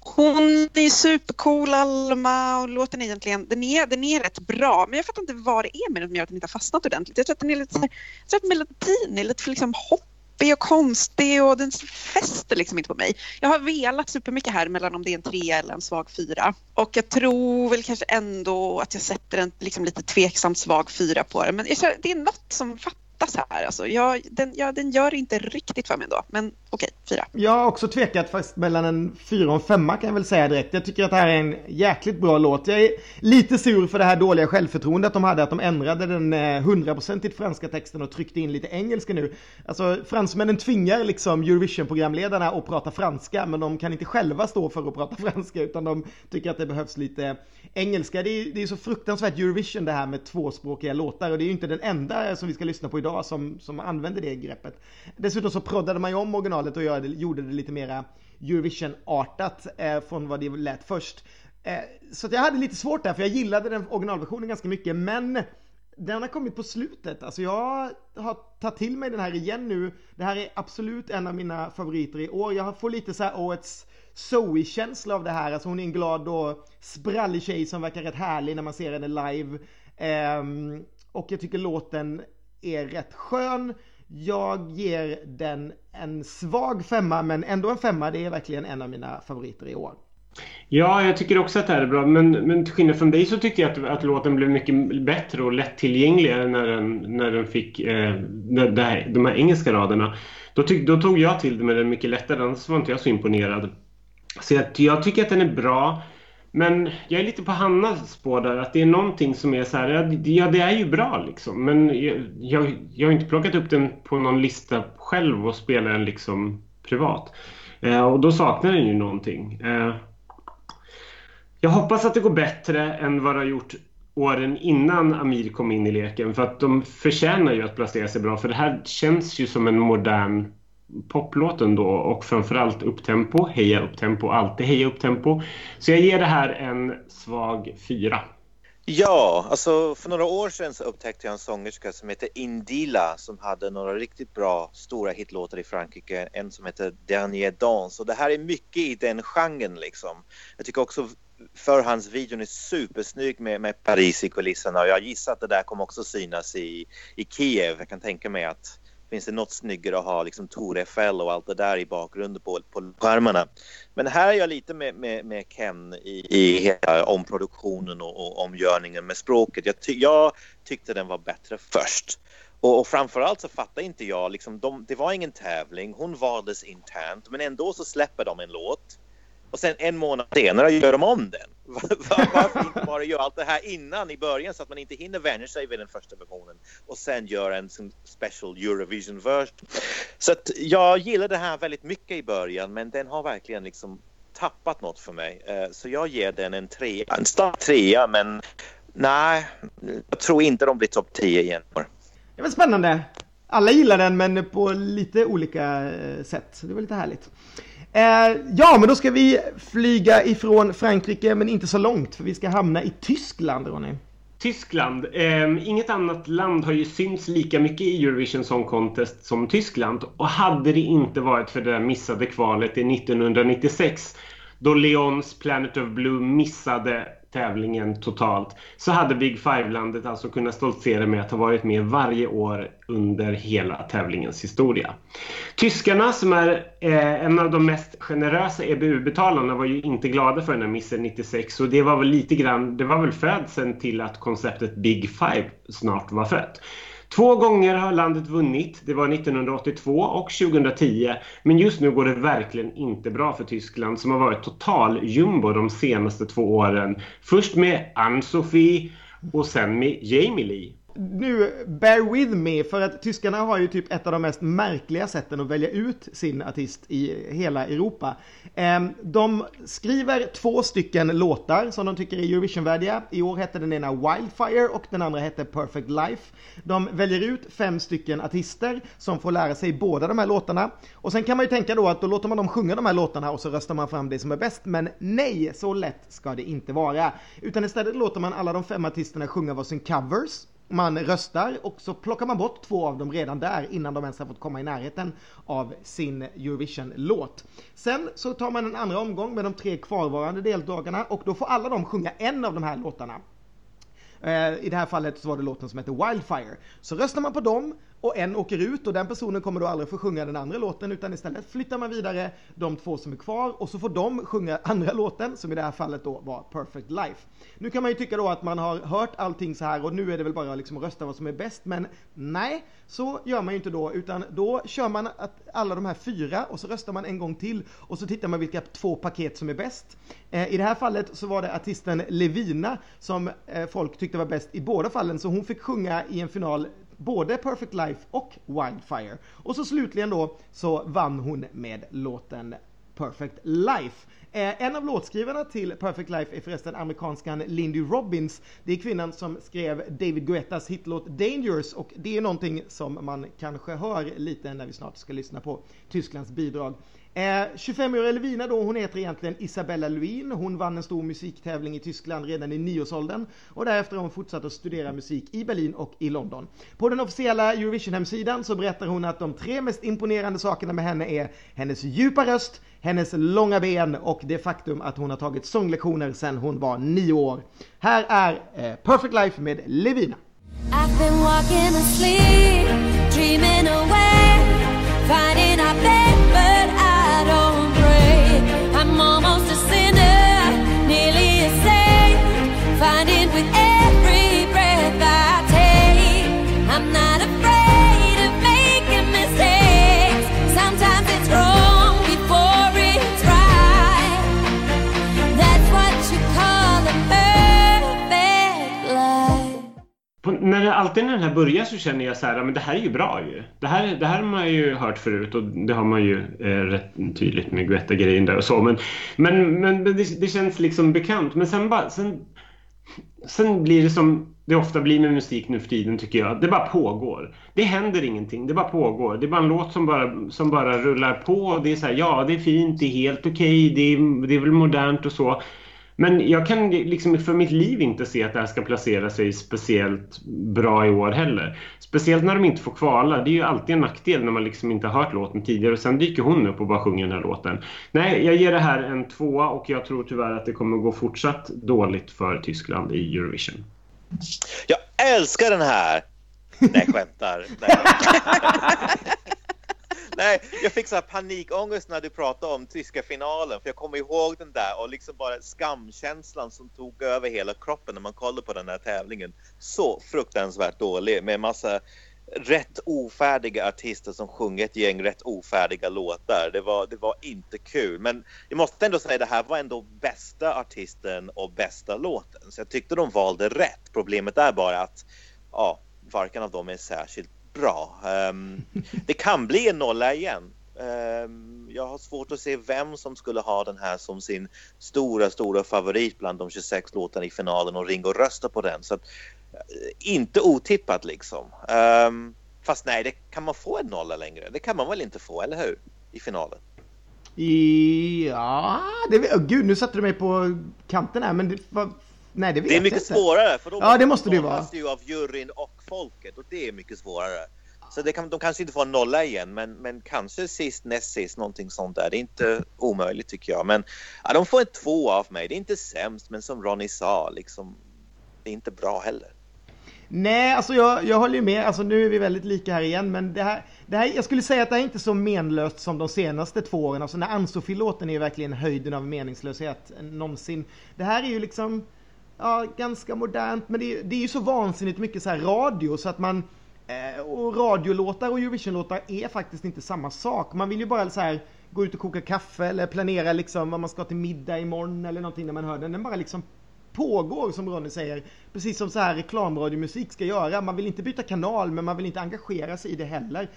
hon är supercool, Alma, och låten är egentligen, den är, den är rätt bra, men jag fattar inte vad det är med den som gör att den inte har fastnat ordentligt. Jag tror att den är lite, jag tror att melodin är lite för liksom hopp deppig och konstig och den fäster liksom inte på mig. Jag har velat supermycket här mellan om det är en trea eller en svag fyra. Och jag tror väl kanske ändå att jag sätter en liksom lite tveksamt svag fyra på den. Men jag, det är något som fattas fattas här. Alltså, jag, den, jag, den gör inte riktigt för mig ändå, men okej, fyra.
Jag har också tvekat faktiskt mellan en fyra och en femma kan jag väl säga direkt. Jag tycker att det här är en jäkligt bra låt. Jag är lite sur för det här dåliga självförtroendet de hade, att de ändrade den eh, hundraprocentigt franska texten och tryckte in lite engelska nu. Alltså fransmännen tvingar liksom Eurovision-programledarna att prata franska, men de kan inte själva stå för att prata franska, utan de tycker att det behövs lite engelska. Det är, det är så fruktansvärt Eurovision det här med tvåspråkiga låtar och det är ju inte den enda som vi ska lyssna på idag som, som använder det greppet. Dessutom så proddade man ju om originalet och gjorde, gjorde det lite mera Eurovision-artat eh, från vad det lät först. Eh, så jag hade lite svårt där för jag gillade den originalversionen ganska mycket men den har kommit på slutet. Alltså jag har tagit till mig den här igen nu. Det här är absolut en av mina favoriter i år. Jag får lite så här årets Zoe-känsla av det här. Alltså hon är en glad och sprallig tjej som verkar rätt härlig när man ser henne live. Um, och jag tycker låten är rätt skön. Jag ger den en svag femma, men ändå en femma. Det är verkligen en av mina favoriter i år.
Ja, jag tycker också att det här är bra. Men, men till skillnad från dig så tycker jag att, att låten blev mycket bättre och lättillgängligare när den, när den fick eh, det här, de här engelska raderna. Då, tyck, då tog jag till det med den mycket lättare, annars var inte jag så imponerad. Så jag, jag tycker att den är bra. Men jag är lite på Hannas spår där, att det är någonting som är så här, ja det är ju bra liksom. Men jag, jag, jag har inte plockat upp den på någon lista själv och spelar den liksom privat. Eh, och då saknar den ju någonting. Eh, jag hoppas att det går bättre än vad det har gjort åren innan Amir kom in i leken. För att de förtjänar ju att placera sig bra. För det här känns ju som en modern poplåten då Och framförallt upptempo. Heja upptempo. Alltid heja upptempo. Så jag ger det här en svag fyra.
Ja, alltså för några år sedan så upptäckte jag en sångerska som heter Indila som hade några riktigt bra stora hitlåtar i Frankrike. En som heter Dernier Dans och det här är mycket i den genren liksom. Jag tycker också förhandsvideon är supersnygg med, med Paris i kulisserna och jag gissar att det där kommer också synas i, i Kiev. Jag kan tänka mig att finns det något snyggare att ha liksom Tour Eiffel och allt det där i bakgrunden på, på skärmarna. Men här är jag lite med, med, med Ken i, i hela omproduktionen och, och omgörningen med språket. Jag, ty, jag tyckte den var bättre först. Och, och framförallt så fattar inte jag, liksom, de, det var ingen tävling, hon valdes internt men ändå så släpper de en låt och sen en månad senare gör de om den. Varför inte bara göra allt det här innan i början så att man inte hinner vänja sig vid den första versionen och sen göra en special Eurovision version. Så att jag gillar det här väldigt mycket i början men den har verkligen liksom tappat något för mig. Eh, så jag ger den en trea, en stark trea men nej, jag tror inte de blir topp 10 igen.
Det var spännande. Alla gillar den men på lite olika eh, sätt. Det var lite härligt. Eh, ja, men då ska vi flyga ifrån Frankrike, men inte så långt, för vi ska hamna i Tyskland, Ronny.
Tyskland. Eh, inget annat land har ju synts lika mycket i Eurovision Song Contest som Tyskland. Och hade det inte varit för det där missade kvalet i 1996 då Leons Planet of Blue missade tävlingen totalt så hade Big Five-landet alltså kunnat stoltsera med att ha varit med varje år under hela tävlingens historia. Tyskarna som är eh, en av de mest generösa EBU-betalarna var ju inte glada för den här missen 96 och det var väl lite grann, det var väl födseln till att konceptet Big Five snart var fött. Två gånger har landet vunnit. Det var 1982 och 2010. Men just nu går det verkligen inte bra för Tyskland som har varit total jumbo de senaste två åren. Först med Ann-Sofie och sen med Jamie Lee
nu, bear with me, för att tyskarna har ju typ ett av de mest märkliga sätten att välja ut sin artist i hela Europa. Ehm, de skriver två stycken låtar som de tycker är Eurovisionvärdiga. I år hette den ena Wildfire och den andra hette Perfect Life. De väljer ut fem stycken artister som får lära sig båda de här låtarna. Och sen kan man ju tänka då att då låter man dem sjunga de här låtarna och så röstar man fram det som är bäst. Men nej, så lätt ska det inte vara. Utan istället låter man alla de fem artisterna sjunga varsin covers man röstar och så plockar man bort två av dem redan där innan de ens har fått komma i närheten av sin Eurovision-låt. Sen så tar man en andra omgång med de tre kvarvarande deltagarna och då får alla de sjunga en av de här låtarna. Eh, I det här fallet så var det låten som hette Wildfire. Så röstar man på dem och en åker ut och den personen kommer då aldrig få sjunga den andra låten utan istället flyttar man vidare de två som är kvar och så får de sjunga andra låten som i det här fallet då var Perfect Life. Nu kan man ju tycka då att man har hört allting så här och nu är det väl bara liksom att rösta vad som är bäst men nej, så gör man ju inte då utan då kör man alla de här fyra och så röstar man en gång till och så tittar man vilka två paket som är bäst. Eh, I det här fallet så var det artisten Levina som eh, folk tyckte var bäst i båda fallen så hon fick sjunga i en final både Perfect Life och Wildfire. Och så slutligen då så vann hon med låten Perfect Life. Eh, en av låtskrivarna till Perfect Life är förresten amerikanskan Lindy Robbins. Det är kvinnan som skrev David Guettas hitlåt Dangerous och det är någonting som man kanske hör lite när vi snart ska lyssna på Tysklands bidrag. Eh, 25-åriga Levina då, hon heter egentligen Isabella Luin. Hon vann en stor musiktävling i Tyskland redan i nioårsåldern och därefter har hon fortsatt att studera musik i Berlin och i London. På den officiella Eurovision-hemsidan så berättar hon att de tre mest imponerande sakerna med henne är hennes djupa röst, hennes långa ben och det faktum att hon har tagit sånglektioner sedan hon var nio år. Här är eh, Perfect Life med Levina. I've been walking asleep, dreaming away, finding our bed, när
alltid när den här börjar så känner jag så här, men det här är ju bra ju. Det här, det här har man ju hört förut och det har man ju eh, rätt tydligt med Guetta-grejen där och så. Men, men, men det, det, känns liksom bekant. Men sen, bara, sen sen blir det som det ofta blir med musik nu för tiden tycker jag. Det bara pågår. Det händer ingenting, det bara pågår. Det är bara en låt som bara, som bara rullar på. Det är så här, ja det är fint, det är helt okej, okay, det, är, det är väl modernt och så. Men jag kan liksom för mitt liv inte se att det här ska placera sig speciellt bra i år heller. Speciellt när de inte får kvala. Det är ju alltid en nackdel när man liksom inte har hört låten tidigare och sen dyker hon upp och bara sjunger den här låten. Nej, jag ger det här en tvåa och jag tror tyvärr att det kommer gå fortsatt dåligt för Tyskland i Eurovision.
Jag älskar den här! Nej, skämtar. Nej. Nej, jag fick så här panikångest när du pratade om tyska finalen för jag kommer ihåg den där och liksom bara skamkänslan som tog över hela kroppen när man kollade på den här tävlingen. Så fruktansvärt dålig med massa rätt ofärdiga artister som sjunger ett gäng rätt ofärdiga låtar. Det var, det var inte kul. Men jag måste ändå säga det här var ändå bästa artisten och bästa låten. Så jag tyckte de valde rätt. Problemet är bara att ja, varken av dem är särskilt bra. Um, det kan bli en nolla igen. Um, jag har svårt att se vem som skulle ha den här som sin stora, stora favorit bland de 26 låtarna i finalen och ringa och rösta på den. Så att, uh, inte otippat liksom. Um, fast nej, det kan man få en nolla längre? Det kan man väl inte få, eller hur? I finalen.
Ja, det, oh, gud nu satte du mig på kanten här men det, vad, nej det vet
Det är mycket
inte.
svårare för då
ja, det måste det ju vara.
ju av juryn och folket och det är mycket svårare. Så det kan, de kanske inte får nolla igen, men, men kanske sist, näst sist, någonting sånt där. Det är inte omöjligt tycker jag. Men ja, de får en två av mig. Det är inte sämst, men som Ronny sa, liksom, det är inte bra heller.
Nej, alltså jag, jag håller ju med. Alltså nu är vi väldigt lika här igen, men det här, det här, jag skulle säga att det här är inte så menlöst som de senaste två åren. Alltså när Ann-Sofie-låten är ju verkligen höjden av meningslöshet någonsin. Det här är ju liksom, ja, ganska modernt, men det är, det är ju så vansinnigt mycket så här radio så att man Eh, och radiolåtar och Eurovisionlåtar är faktiskt inte samma sak. Man vill ju bara så här gå ut och koka kaffe eller planera liksom vad man ska till middag imorgon eller någonting när man hör den. Den bara liksom pågår som Ronny säger. Precis som så här reklamradiomusik ska göra. Man vill inte byta kanal men man vill inte engagera sig i det heller.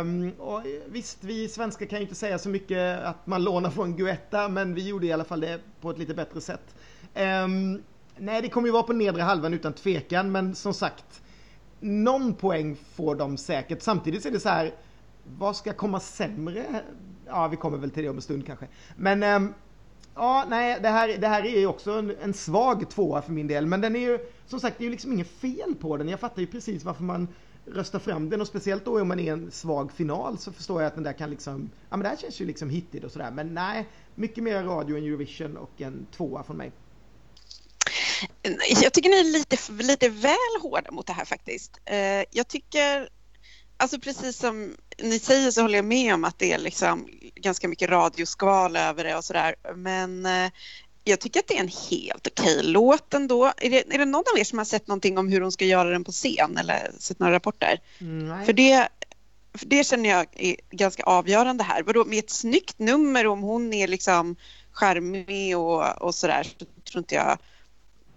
Um, och visst, vi svenskar kan ju inte säga så mycket att man lånar från Guetta men vi gjorde i alla fall det på ett lite bättre sätt. Um, nej, det kommer ju vara på nedre halvan utan tvekan men som sagt någon poäng får de säkert. Samtidigt är det så här, vad ska komma sämre? Ja, vi kommer väl till det om en stund kanske. Men um, ja, nej, det här, det här är ju också en, en, svag tvåa för min del. Men den är ju, som sagt, det är ju liksom inget fel på den. Jag fattar ju precis varför man röstar fram den och speciellt då om man är i en svag final så förstår jag att den där kan liksom, ja men det här känns ju liksom hittigt och sådär. Men nej, mycket mer radio än Eurovision och en tvåa från mig.
Jag tycker ni är lite, lite väl hårda mot det här faktiskt. Eh, jag tycker, alltså precis som ni säger så håller jag med om att det är liksom ganska mycket radioskval över det och sådär. Men eh, jag tycker att det är en helt okej låt ändå. Är det, är det någon av er som har sett någonting om hur hon ska göra den på scen eller sett några rapporter?
Nej.
För det, för det känner jag är ganska avgörande här. Vadå, med ett snyggt nummer om hon är liksom charmig och, och sådär så tror inte jag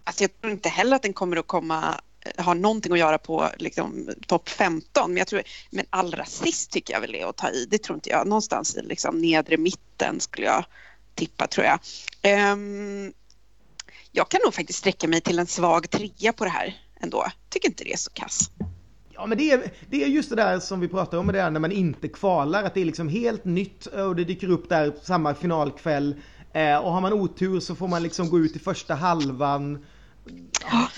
Alltså jag tror inte heller att den kommer att komma eh, ha någonting att göra på liksom, topp 15. Men, jag tror, men allra sist tycker jag väl är att ta i. Det tror inte jag. Någonstans i liksom, nedre mitten skulle jag tippa tror jag. Um, jag kan nog faktiskt sträcka mig till en svag trea på det här ändå. Tycker inte det är så kass.
Ja men det är, det är just det där som vi pratar om, det där när man inte kvalar, att det är liksom helt nytt och det dyker upp där samma finalkväll. Eh, och har man otur så får man liksom gå ut i första halvan
Ja.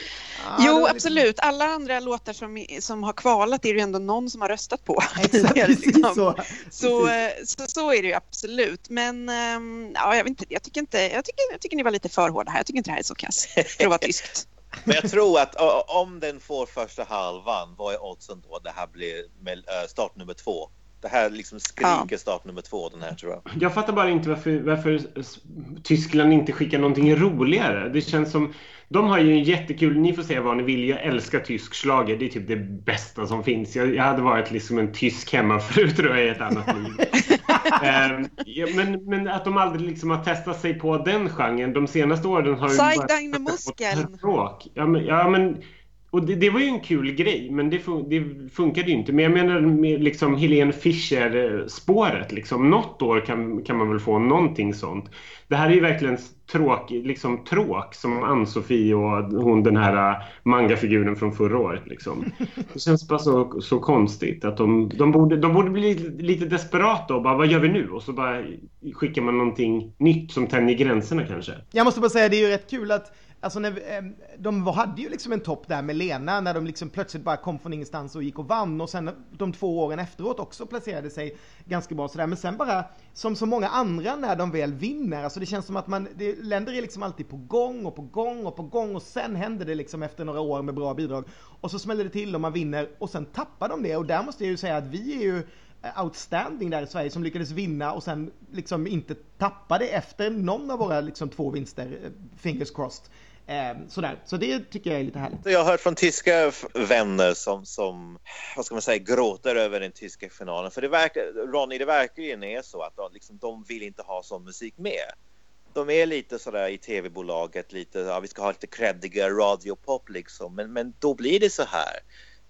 jo, liksom- absolut. Alla andra låtar som, som har kvalat är det ju ändå någon som har röstat på.
Exakt, liksom. så.
Så, eh, så, så, är det ju absolut. Men ehm, ja, jag, vet inte, jag, tycker inte, jag, tycker, jag tycker ni var lite för hårda här. Jag tycker inte det här är så kass för att vara tyskt.
Men jag tror att om den får första halvan, vad är oddsen då det här blir med start nummer två? Det här liksom skriker ja. start nummer två, den här tror jag.
Jag fattar bara inte varför, varför Tyskland inte skickar någonting roligare. Det känns som de har ju en jättekul, ni får säga vad ni vill, jag älskar tysk slager. Det är typ det bästa som finns. Jag, jag hade varit liksom en tysk hemmafru tror jag i ett annat liv. ja, men, men att de aldrig liksom har testat sig på den genren. De senaste åren har
Zeig deine Muskeln!
Ja men, ja, men och det, det, var ju en kul grej, men det, fun det funkade ju inte. Men jag menar med liksom Helene Fischer-spåret. Liksom. Något år kan, kan man väl få någonting sånt. Det här är ju verkligen tråk, liksom tråk som Ann-Sofie och hon den här äh, mangafiguren från förra året. Liksom. Det känns bara så, så konstigt att de, de, borde, de borde bli lite desperata och bara vad gör vi nu? Och så bara skickar man någonting nytt som tänjer gränserna kanske.
Jag måste bara säga det är ju rätt kul att Alltså när, ehm, de hade ju liksom en topp där med Lena när de liksom plötsligt bara kom från ingenstans och gick och vann och sen de två åren efteråt också placerade sig ganska bra sådär. Men sen bara som så många andra när de väl vinner, alltså det känns som att man, det, länder är liksom alltid på gång och på gång och på gång och sen händer det liksom efter några år med bra bidrag och så smäller det till och man vinner och sen tappar de det och där måste jag ju säga att vi är ju eh, outstanding där i Sverige som lyckades vinna och sen liksom inte tappade efter någon av våra liksom två vinster, eh, fingers crossed. Eh, sådär. Så det tycker jag är lite härligt.
Jag har hört från tyska vänner som, som vad ska man säga, gråter över den tyska finalen. För det verkar, Ronny, det verkligen är så att de, liksom, de vill inte ha sån musik med. De är lite sådär i tv-bolaget, lite, ja, vi ska ha lite creddiga radiopop liksom, men, men då blir det så här.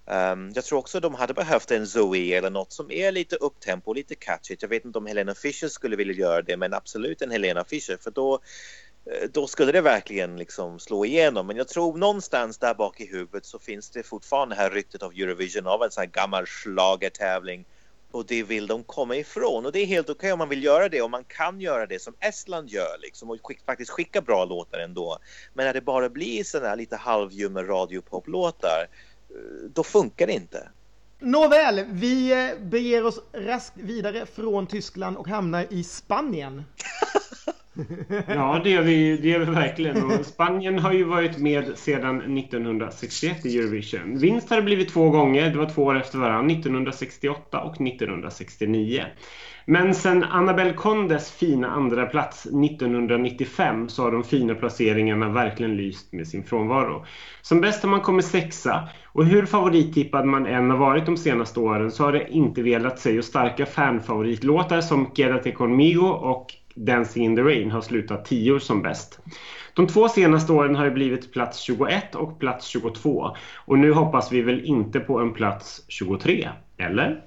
Um, jag tror också de hade behövt en Zoe eller något som är lite upptempo, lite catchigt. Jag vet inte om Helena Fischer skulle vilja göra det, men absolut en Helena Fischer för då då skulle det verkligen liksom slå igenom. Men jag tror någonstans där bak i huvudet så finns det fortfarande det här ryktet av Eurovision av en sån här gammal schlagertävling och det vill de komma ifrån och det är helt okej okay om man vill göra det och man kan göra det som Estland gör liksom och skick, faktiskt skicka bra låtar ändå. Men när det bara blir sådana här lite halvljumma radiopoplåtar eh, då funkar det inte.
Nåväl, vi eh, beger oss raskt vidare från Tyskland och hamnar i Spanien.
Ja, det gör vi, det är vi verkligen. Och Spanien har ju varit med sedan 1961 i Eurovision. Vinst har det blivit två gånger. Det var två år efter varandra, 1968 och 1969. Men sen Annabel Condes fina andra plats 1995 så har de fina placeringarna verkligen lyst med sin frånvaro. Som bäst har man kommit sexa och hur favorittippad man än har varit de senaste åren så har det inte velat sig och starka fanfavoritlåtar som Quédate conmigo och Dancing in the Rain har slutat tio som bäst. De två senaste åren har det blivit plats 21 och plats 22 och nu hoppas vi väl inte på en plats 23, eller?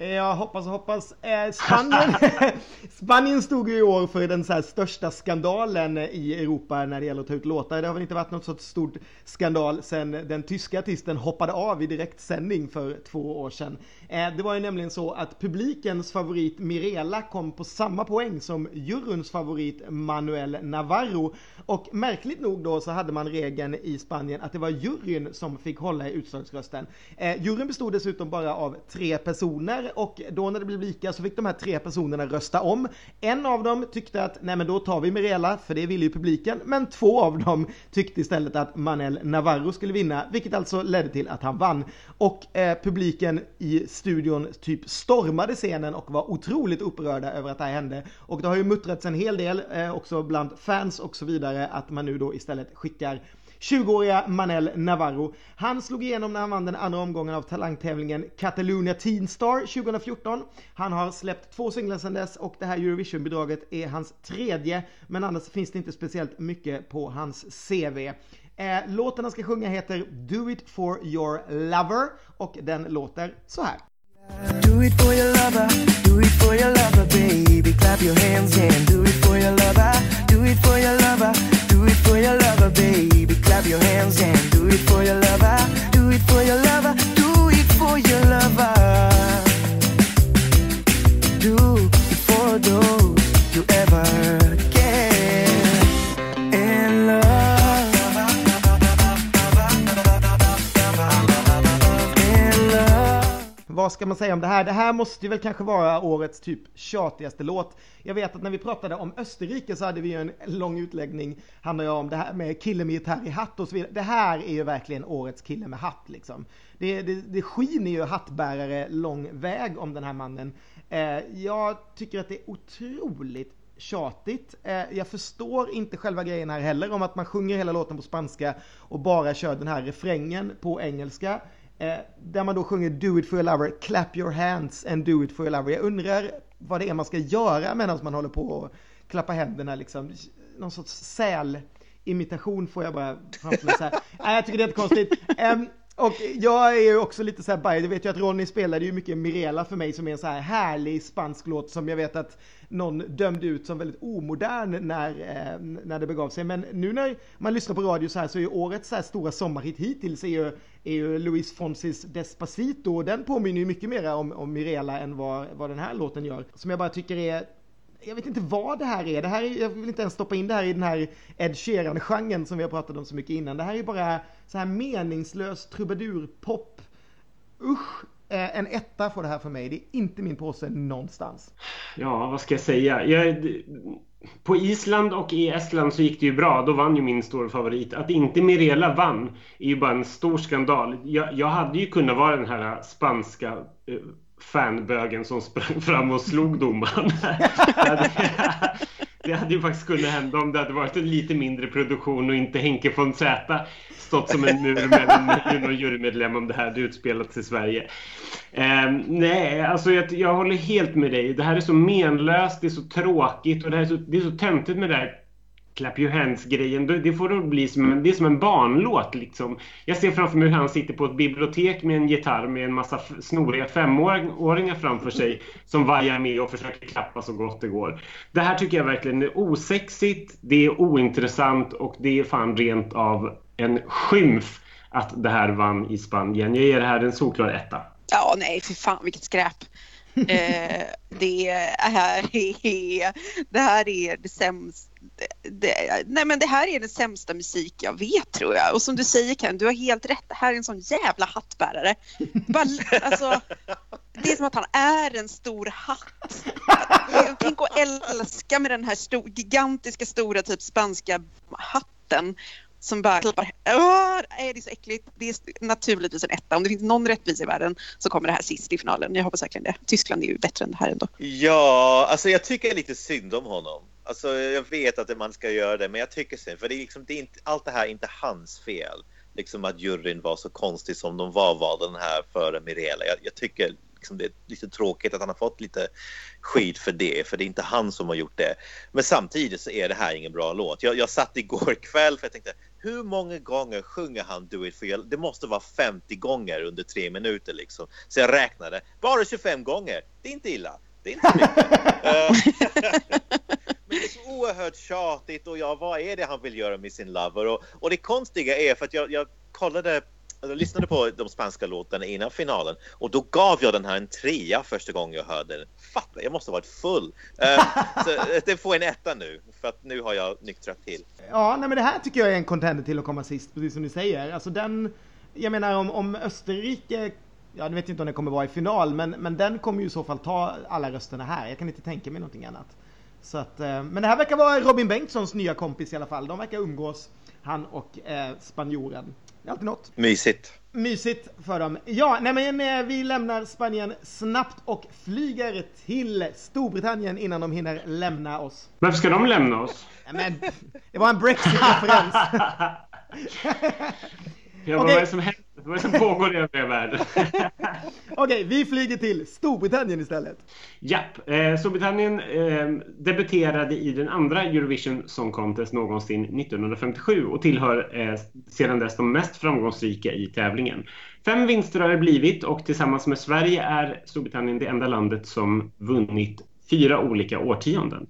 Eh, Jag hoppas och hoppas. Eh, Spanien, Spanien stod ju i år för den så största skandalen i Europa när det gäller att ta ut låtar. Det har väl inte varit något så stort skandal sedan den tyska artisten hoppade av i direktsändning för två år sedan. Eh, det var ju nämligen så att publikens favorit Mirela kom på samma poäng som juryns favorit Manuel Navarro. Och märkligt nog då så hade man regeln i Spanien att det var juryn som fick hålla i utslagsrösten. Eh, juryn bestod dessutom bara av tre personer och då när det blev lika så fick de här tre personerna rösta om. En av dem tyckte att nej men då tar vi Mirela för det ville ju publiken. Men två av dem tyckte istället att Manel Navarro skulle vinna vilket alltså ledde till att han vann. Och eh, publiken i studion typ stormade scenen och var otroligt upprörda över att det här hände. Och det har ju muttrats en hel del eh, också bland fans och så vidare att man nu då istället skickar 20-åriga Manel Navarro. Han slog igenom när han vann den andra omgången av talangtävlingen Catalonia Teen Star 2014. Han har släppt två singlar sedan dess och det här Eurovision-bidraget är hans tredje, men annars finns det inte speciellt mycket på hans CV. Eh, låten han ska sjunga heter Do It For Your Lover och den låter så här. Do it for your lover, do it for your lover baby. Clap your hands and do it for your lover Do it for your lover, do it for your lover baby. Clap your hands and do it for your lover Do it for your lover, do it for your lover. Do it for those you ever vad ska man säga om det här? Det här måste väl kanske vara årets typ tjatigaste låt. Jag vet att när vi pratade om Österrike så hade vi en lång utläggning, handlar ju om det här med kille med gitarr i hatt och så vidare. Det här är ju verkligen årets kille med hatt liksom. Det, det, det skiner ju hattbärare lång väg om den här mannen. Eh, jag tycker att det är otroligt tjatigt. Eh, jag förstår inte själva grejen här heller om att man sjunger hela låten på spanska och bara kör den här refrängen på engelska. Eh, där man då sjunger Do it for your lover, clap your hands and do it for your lover. Jag undrar vad det är man ska göra medan man håller på och klappa händerna liksom. Någon sorts säl imitation får jag bara framför mig så här. Nej, jag tycker det är jättekonstigt. Um, och jag är ju också lite så här biased, jag vet ju att Ronny spelade ju mycket Mirela för mig som är en så här härlig spansk låt som jag vet att någon dömde ut som väldigt omodern när, eh, när det begav sig. Men nu när man lyssnar på radio så här så är ju årets så här stora sommarhit hittills är ju, är ju Luis Fonsis Despacito och den påminner ju mycket mer om, om Mirela än vad, vad den här låten gör. Som jag bara tycker är jag vet inte vad det här är. Det här är, jag vill inte ens stoppa in det här i den här Ed Sheeran-genren som vi har pratat om så mycket innan. Det här är bara så här meningslös trubadurpop. Usch! Eh, en etta får det här för mig. Det är inte min påse någonstans.
Ja, vad ska jag säga? Jag, på Island och i Estland så gick det ju bra. Då vann ju min stora favorit. Att inte Mirela vann är ju bara en stor skandal. Jag, jag hade ju kunnat vara den här spanska eh, fanbögen som sprang fram och slog domaren. det hade ju faktiskt kunnat hända om det hade varit en lite mindre produktion och inte Henke von Zäta stått som en mur mellan någon jurymedlem om det här hade utspelats i Sverige. Eh, nej, alltså jag, jag, håller helt med dig. Det här är så menlöst, det är så tråkigt och det, här är så, det är så töntigt med det här Clap your hands-grejen, det får då bli som en, det är som en barnlåt liksom. Jag ser framför mig hur han sitter på ett bibliotek med en gitarr med en massa snoriga femåringar framför sig som vajar med och försöker klappa så gott det går. Det här tycker jag verkligen är osexigt, det är ointressant och det är fan rent av en skymf att det här vann i Spanien. Jag ger det här en solklar etta.
Ja, nej, för fan vilket skräp. eh, det, här är, det här är det sämsta det, nej men det här är den sämsta musik jag vet tror jag. Och som du säger Ken, du har helt rätt. Det här är en sån jävla hattbärare. Bara, alltså, det är som att han är en stor hatt. Tänk att älska med den här stor, gigantiska stora typ spanska hatten som bara klappar. Åh, det är så äckligt. Det är naturligtvis en etta. Om det finns någon rättvisa i världen så kommer det här sist i finalen. Jag hoppas verkligen det. Tyskland är ju bättre än det här ändå.
Ja, alltså jag tycker lite synd om honom. Alltså jag vet att man ska göra det, men jag tycker synd. För det är liksom, det är inte, allt det här är inte hans fel. Liksom att juryn var så konstig som de var, var den här före Mirela. Jag, jag tycker liksom det är lite tråkigt att han har fått lite skit för det, för det är inte han som har gjort det. Men samtidigt så är det här ingen bra låt. Jag, jag satt igår kväll för jag tänkte hur många gånger sjunger han Do it for you? Det måste vara 50 gånger under tre minuter liksom. Så jag räknade, bara 25 gånger. Det är inte illa. Det är inte mycket. Eh, men det är så oerhört tjatigt och ja, vad är det han vill göra med sin lover? Och, och det konstiga är för att jag, jag kollade jag lyssnade på de spanska låtarna innan finalen och då gav jag den här en trea första gången jag hörde den. Fatta, jag måste ha varit full. Uh, så det får en etta nu för att nu har jag nyktrat till.
Ja, nej, men det här tycker jag är en contender till att komma sist, precis som ni säger. Alltså den, jag menar om, om Österrike Ja, nu vet inte om den kommer vara i final, men, men den kommer ju i så fall ta alla rösterna här. Jag kan inte tänka mig någonting annat. Så att, eh, men det här verkar vara Robin Bengtssons nya kompis i alla fall. De verkar umgås, han och eh, spanjoren. Det är alltid något.
Mysigt.
Mysigt för dem. Ja, nej men eh, vi lämnar Spanien snabbt och flyger till Storbritannien innan de hinner lämna oss.
Varför ska de lämna oss?
Men, det var en Brexit-referens.
ja, vad är det som händer? Vad är det som pågår i övriga världen?
Okej, okay, vi flyger till Storbritannien istället.
Japp, eh, Storbritannien eh, debuterade i den andra Eurovision Song Contest någonsin 1957 och tillhör eh, sedan dess de mest framgångsrika i tävlingen. Fem vinster har det blivit och tillsammans med Sverige är Storbritannien det enda landet som vunnit fyra olika årtionden.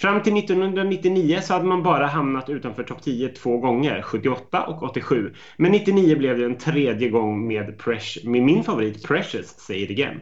Fram till 1999 så hade man bara hamnat utanför topp 10 två gånger, 78 och 87. Men 99 blev det en tredje gång med, Precious, med min favorit Precious, Say It Again.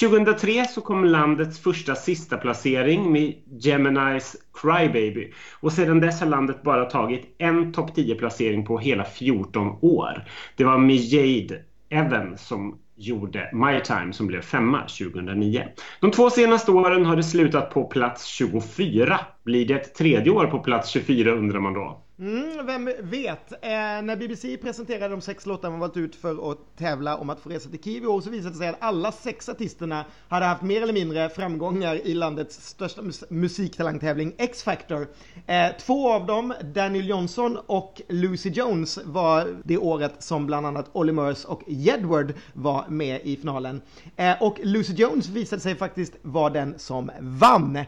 2003 så kom landets första sista placering med Geminis Crybaby och sedan dess har landet bara tagit en topp 10 placering på hela 14 år. Det var med Jade Evan som gjorde My Time som blev femma 2009. De två senaste åren har det slutat på plats 24. Blir det ett tredje år på plats 24 undrar man då?
Mm, vem vet? Eh, när BBC presenterade de sex låtar man valt ut för att tävla om att få resa till Kiev i år så visade det sig att alla sex artisterna hade haft mer eller mindre framgångar i landets största mus musiktalangtävling X-Factor. Eh, två av dem, Daniel Johnson och Lucy Jones, var det året som bland annat Olly Murs och Jedward var med i finalen. Eh, och Lucy Jones visade sig faktiskt vara den som vann.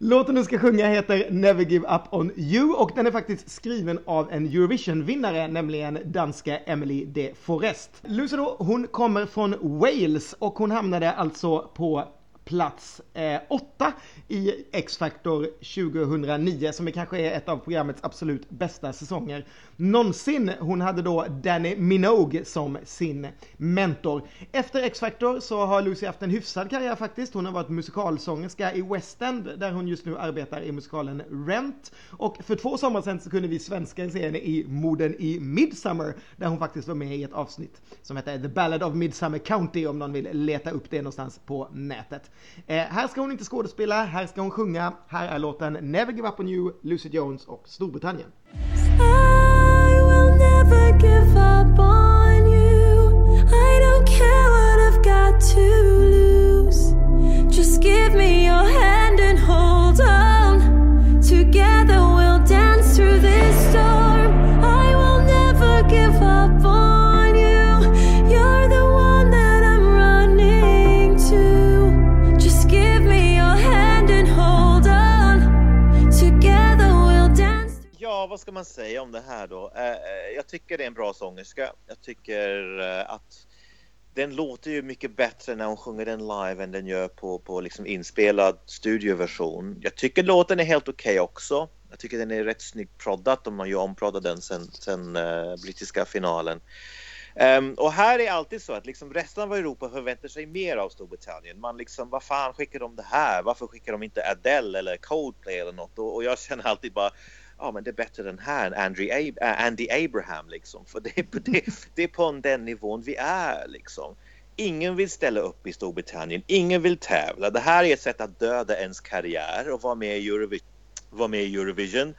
Låten du ska sjunga heter Never Give Up On You och den är faktiskt skriven av en Eurovision-vinnare, nämligen danska Emily de Forest. Lucido hon kommer från Wales och hon hamnade alltså på plats 8 åtta i X-Factor 2009 som är kanske är ett av programmets absolut bästa säsonger någonsin. Hon hade då Danny Minogue som sin mentor. Efter X-Factor så har Lucy haft en hyfsad karriär faktiskt. Hon har varit musikalsångerska i West End där hon just nu arbetar i musikalen Rent. Och för två sommar sedan så kunde vi svenskar se henne i Morden i Midsummer där hon faktiskt var med i ett avsnitt som heter The Ballad of Midsummer County om någon vill leta upp det någonstans på nätet. Eh, här ska hon inte skådespela, här ska hon sjunga. Här är låten Never Give Up On You, Lucy Jones och Storbritannien. I will never give up on you I don't care what I've got to lose Just give me your hand
ska man säga om det här då? Eh, eh, jag tycker det är en bra sångerska. Jag tycker eh, att den låter ju mycket bättre när hon sjunger den live än den gör på, på liksom inspelad studioversion. Jag tycker låten är helt okej okay också. Jag tycker den är rätt snyggt proddat om man ju omproddat den sen, sen uh, brittiska finalen. Um, och här är alltid så att liksom resten av Europa förväntar sig mer av Storbritannien. Man liksom, vad fan skickar de det här? Varför skickar de inte Adele eller Coldplay eller något? Och, och jag känner alltid bara, ja men det är bättre den här än Andy, Ab äh, Andy Abraham liksom. För det, det, det är på den nivån vi är liksom. Ingen vill ställa upp i Storbritannien, ingen vill tävla. Det här är ett sätt att döda ens karriär och vara med i, Eurovi vara med i Eurovision.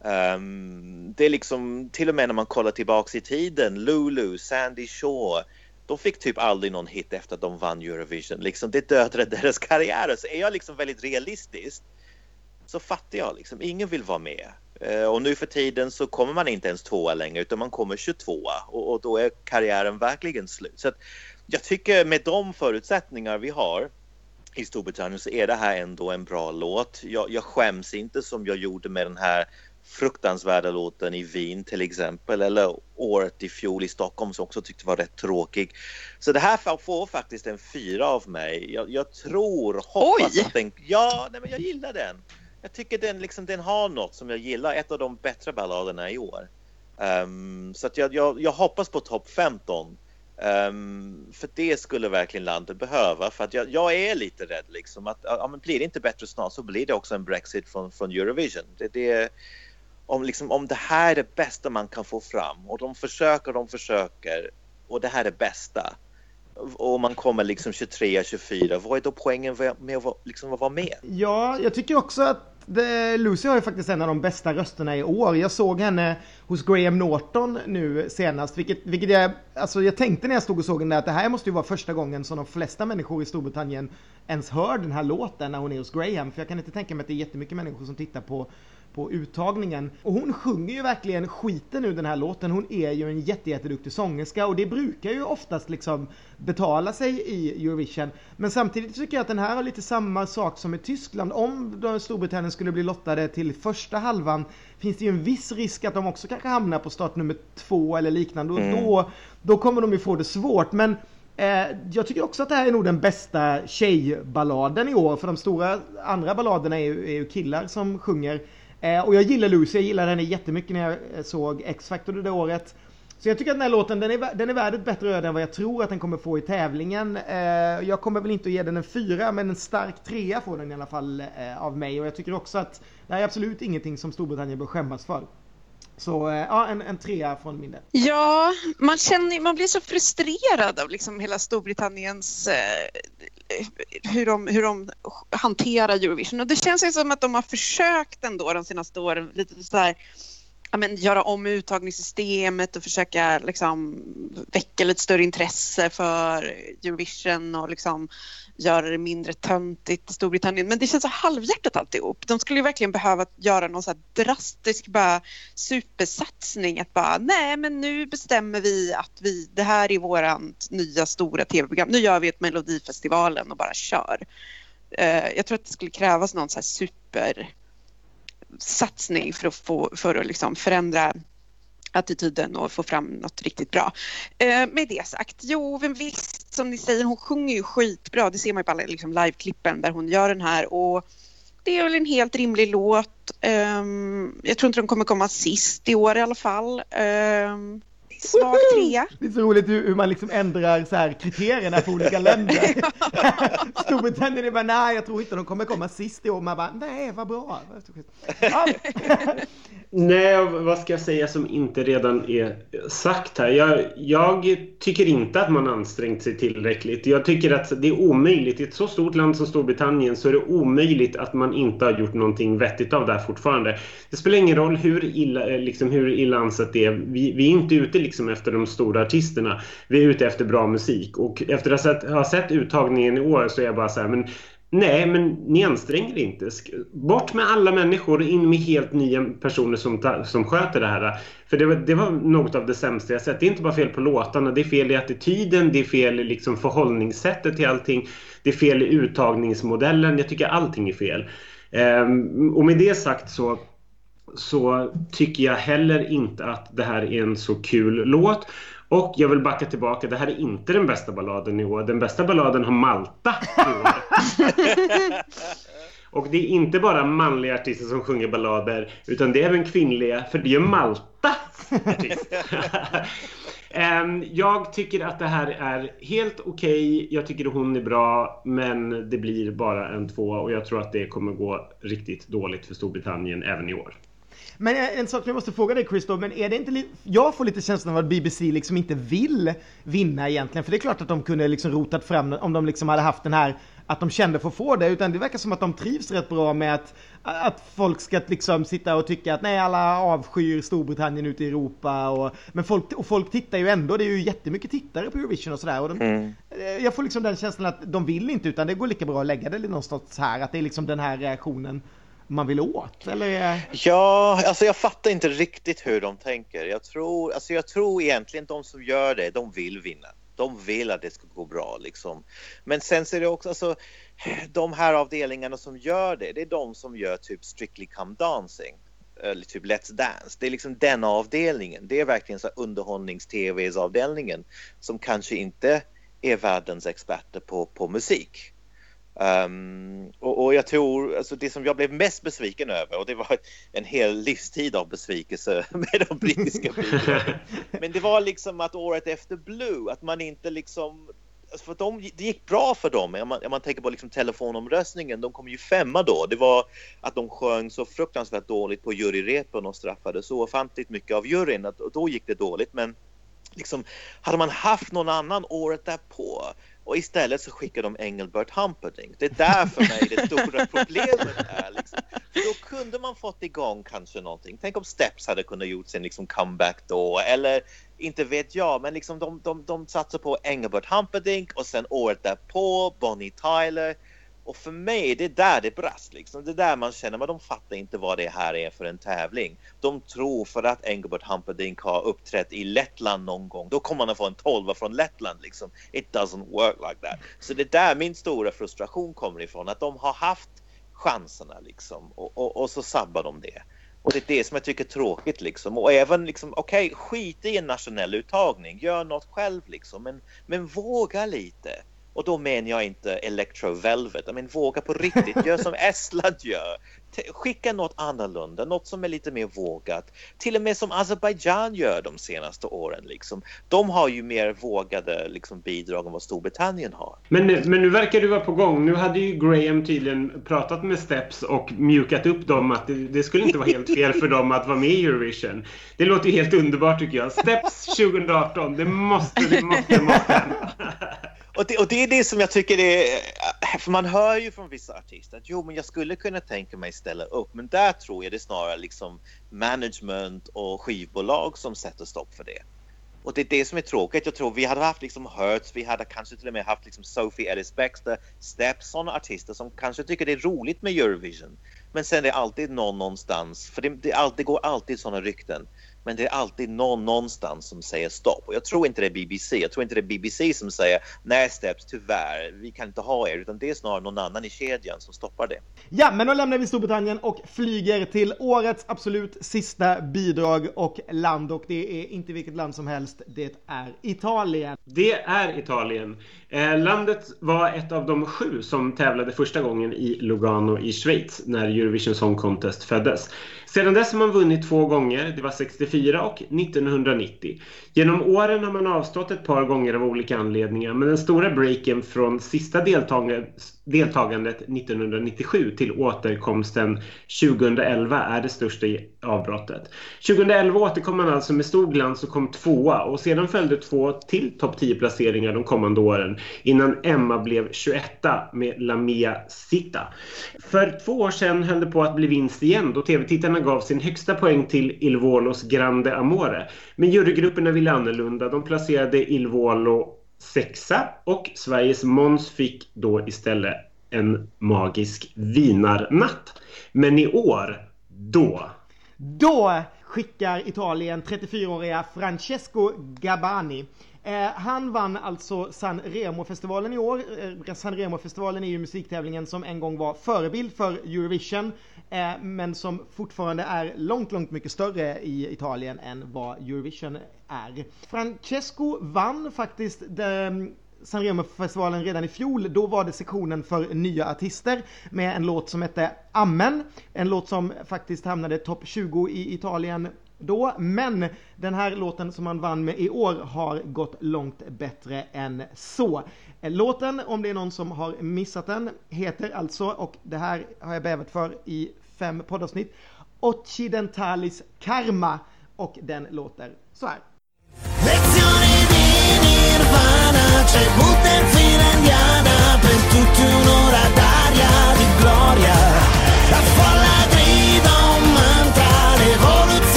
Um, det är liksom till och med när man kollar tillbaks i tiden, Lulu, Sandy Shaw, de fick typ aldrig någon hit efter att de vann Eurovision. Liksom, det dödade deras karriärer. Så är jag liksom väldigt realistisk så fattar jag liksom, ingen vill vara med. Uh, och nu för tiden så kommer man inte ens tvåa längre utan man kommer 22 och, och då är karriären verkligen slut. Så jag tycker med de förutsättningar vi har i Storbritannien så är det här ändå en bra låt. Jag, jag skäms inte som jag gjorde med den här fruktansvärda låten i Wien till exempel eller året i fjol i Stockholm som också tyckte var rätt tråkig. Så det här får faktiskt en fyra av mig. Jag, jag tror, hoppas
Oj.
att den... Ja, nej, men jag gillar den. Jag tycker den, liksom, den har något som jag gillar, ett av de bättre balladerna i år. Um, så att jag, jag, jag hoppas på topp 15. Um, ehm, för det skulle verkligen landet behöva. För att jag, jag är lite rädd liksom att ja, men blir det inte bättre snart så blir det också en Brexit från, från Eurovision. Det, det, om, liksom, om det här är det bästa man kan få fram och de försöker, de försöker och det här är det bästa och man kommer liksom 23, 24, vad är då poängen med att liksom, vara med?
Ja, jag tycker också att det, Lucy har ju faktiskt en av de bästa rösterna i år. Jag såg henne hos Graham Norton nu senast, vilket, vilket jag, alltså jag tänkte när jag stod och såg henne att det här måste ju vara första gången som de flesta människor i Storbritannien ens hör den här låten när hon är hos Graham. För jag kan inte tänka mig att det är jättemycket människor som tittar på på uttagningen. Och hon sjunger ju verkligen skiten ur den här låten. Hon är ju en jätteduktig sångerska och det brukar ju oftast liksom betala sig i Eurovision. Men samtidigt tycker jag att den här har lite samma sak som i Tyskland. Om Storbritannien skulle bli lottade till första halvan finns det ju en viss risk att de också kanske hamnar på start nummer två eller liknande och mm. då, då kommer de ju få det svårt. Men eh, jag tycker också att det här är nog den bästa tjejballaden i år för de stora andra balladerna är ju, är ju killar som sjunger. Eh, och jag gillar Lucy, jag gillade henne jättemycket när jag eh, såg X-Factor det året. Så jag tycker att den här låten, den är, den är värd ett bättre öde än vad jag tror att den kommer få i tävlingen. Eh, jag kommer väl inte att ge den en fyra, men en stark trea får den i alla fall av mig. Och jag tycker också att det här är absolut ingenting som Storbritannien bör skämmas för. Så ja, en, en trea från min del.
Ja, man, känner, man blir så frustrerad av liksom hela Storbritanniens eh, hur, de, hur de hanterar Eurovision. Och det känns ju som att de har försökt ändå de senaste åren lite så här men, göra om uttagningssystemet och försöka liksom, väcka lite större intresse för Eurovision och liksom, göra det mindre töntigt i Storbritannien. Men det känns så halvhjärtat alltihop. De skulle ju verkligen behöva göra någon så här drastisk bara supersatsning. Att bara, nej men nu bestämmer vi att vi, det här är vårt nya stora tv-program. Nu gör vi ett Melodifestivalen och bara kör. Uh, jag tror att det skulle krävas någon så här satsning för att, få, för att liksom förändra attityden och få fram något riktigt bra. Eh, med det sagt, jo, men visst, som ni säger, hon sjunger ju skitbra. Det ser man ju på alla liksom, liveklippen där hon gör den här och det är väl en helt rimlig låt. Eh, jag tror inte de kommer komma sist i år i alla fall. Eh, svag trea.
Det är så roligt hur man liksom ändrar så här kriterierna för olika länder. Storbritannien är bara, nej jag tror inte de kommer komma sist i år. Man bara, nej vad bra. Ja.
Nej, vad ska jag säga som inte redan är sagt här? Jag, jag, tycker inte att man ansträngt sig tillräckligt. Jag tycker att det är omöjligt. I ett så stort land som Storbritannien så är det omöjligt att man inte har gjort någonting vettigt av det här fortfarande. Det spelar ingen roll hur illa, liksom, hur illa ansett det är. Vi, vi är inte ute liksom Liksom efter de stora artisterna. Vi är ute efter bra musik. Och efter att ha sett, ha sett uttagningen i år så är jag bara så här, men Nej, men ni anstränger inte. Bort med alla människor, och in med helt nya personer som, som sköter det här. För det var, det var något av det sämsta jag sett. Det är inte bara fel på låtarna, det är fel i attityden, det är fel i liksom förhållningssättet till allting. Det är fel i uttagningsmodellen. Jag tycker allting är fel. Um, och med det sagt så så tycker jag heller inte att det här är en så kul låt. Och jag vill backa tillbaka, det här är inte den bästa balladen i år. Den bästa balladen har Malta i år. Och det är inte bara manliga artister som sjunger ballader utan det är även kvinnliga, för det är Malta Jag tycker att det här är helt okej. Okay. Jag tycker att hon är bra, men det blir bara en tvåa och jag tror att det kommer gå riktigt dåligt för Storbritannien även i år.
Men en sak jag måste fråga dig Christoph, men är det inte lite, jag får lite känslan av att BBC liksom inte vill vinna egentligen, för det är klart att de kunde liksom rotat fram om de liksom hade haft den här att de kände för att få det, utan det verkar som att de trivs rätt bra med att, att folk ska liksom sitta och tycka att nej, alla avskyr Storbritannien ute i Europa och, men folk, och folk tittar ju ändå, det är ju jättemycket tittare på Eurovision och sådär. Och de, mm. Jag får liksom den känslan att de vill inte, utan det går lika bra att lägga det någonstans här, att det är liksom den här reaktionen man vill åt? Eller?
Ja, alltså jag fattar inte riktigt hur de tänker. Jag tror, alltså jag tror egentligen de som gör det, de vill vinna. De vill att det ska gå bra liksom. Men sen så är det också, alltså, de här avdelningarna som gör det, det är de som gör typ Strictly Come Dancing. Eller typ Let's Dance. Det är liksom den avdelningen. Det är verkligen så underhållnings-tvs avdelningen som kanske inte är världens experter på, på musik. Um, och, och, jag tror, alltså det som jag blev mest besviken över och det var en hel livstid av besvikelse med de brittiska bidragen. Men det var liksom att året efter Blue, att man inte liksom alltså för de, det gick bra för dem. Om man, om man tänker på liksom telefonomröstningen, de kom ju femma då. Det var att de sjöng så fruktansvärt dåligt på juryrepen och straffade så ofantligt mycket av juryn att då gick det dåligt. Men liksom, hade man haft någon annan året därpå och istället så skickar de Engelbert Humperdinck. Det är där för mig det stora problemet är. Liksom. För då kunde man fått igång kanske någonting. Tänk om Steps hade kunnat gjort sin liksom comeback då. Eller inte vet jag, men liksom de, de, de satsar på Engelbert Humperdinck och sen året därpå Bonnie Tyler. Och för mig, det är där det brast. Liksom. Det är där man känner att de fattar inte vad det här är för en tävling. De tror för att Engelbert Humperdinck har uppträtt i Lettland någon gång, då kommer man att få en tolva från Lettland. Liksom. It doesn't work like that. Så det är där min stora frustration kommer ifrån, att de har haft chanserna liksom och, och, och så sabbar de det. Och det är det som jag tycker är tråkigt liksom. Och även liksom, okej, okay, skit i en nationell uttagning, gör något själv liksom, men, men våga lite. Och då menar jag inte Electro Velvet. Jag menar, våga på riktigt. Gör som Estland gör. Skicka något annorlunda, något som är lite mer vågat. Till och med som Azerbaijan gör de senaste åren. Liksom. De har ju mer vågade liksom, bidrag än vad Storbritannien har.
Men, men nu verkar du vara på gång. Nu hade ju Graham tydligen pratat med Steps och mjukat upp dem att det, det skulle inte vara helt fel för dem att vara med i Eurovision. Det låter ju helt underbart tycker jag. Steps 2018, det måste, det måste, måste.
Och det, och det är det som jag tycker är, för man hör ju från vissa artister att jo men jag skulle kunna tänka mig ställa upp men där tror jag det är snarare liksom management och skivbolag som sätter stopp för det. Och det är det som är tråkigt. Jag tror vi hade haft liksom Hertz, vi hade kanske till och med haft liksom Sophie Ellis Bextor, Steps, sådana artister som kanske tycker det är roligt med Eurovision. Men sen är det alltid någon någonstans, för det, det, alltid, det går alltid sådana rykten men det är alltid någon någonstans som säger stopp. Och jag tror inte det är BBC. Jag tror inte det är BBC som säger nej Steps, tyvärr, vi kan inte ha er. Utan det är snarare någon annan i kedjan som stoppar det.
Ja, men då lämnar vi Storbritannien och flyger till årets absolut sista bidrag och land. Och det är inte vilket land som helst, det är Italien.
Det är Italien. Eh, landet var ett av de sju som tävlade första gången i Lugano i Schweiz när Eurovision Song Contest föddes. Sedan dess har man vunnit två gånger, det var 64 och 1990. Genom åren har man avstått ett par gånger av olika anledningar men den stora breaken från sista deltagandet 1997 till återkomsten 2011 är det största avbrottet. 2011 återkom man alltså med stor glans och kom tvåa och sedan följde två till topp 10 placeringar de kommande åren innan Emma blev 21 med La Mia Sita. För två år sedan höll det på att bli vinst igen då tv-tittarna gav sin högsta poäng till Il Volos Grande Amore. Men jurygrupperna ville annorlunda. De placerade Il Volo sexa och Sveriges Måns fick då istället en magisk vinarnatt. Men i år, då...
Då skickar Italien 34-åriga Francesco Gabbani Eh, han vann alltså San Remo-festivalen i år. Eh, San Remo-festivalen är ju musiktävlingen som en gång var förebild för Eurovision, eh, men som fortfarande är långt, långt mycket större i Italien än vad Eurovision är. Francesco vann faktiskt ehm, San Remo-festivalen redan i fjol. Då var det sektionen för nya artister med en låt som hette Amen. En låt som faktiskt hamnade topp 20 i Italien då, men den här låten som han vann med i år har gått långt bättre än så. Låten, om det är någon som har missat den, heter alltså, och det här har jag bävat för i fem poddavsnitt, Occidentalis Karma och den låter så här. c'è butten finlandiana per tutti un'ora d'aria di gloria.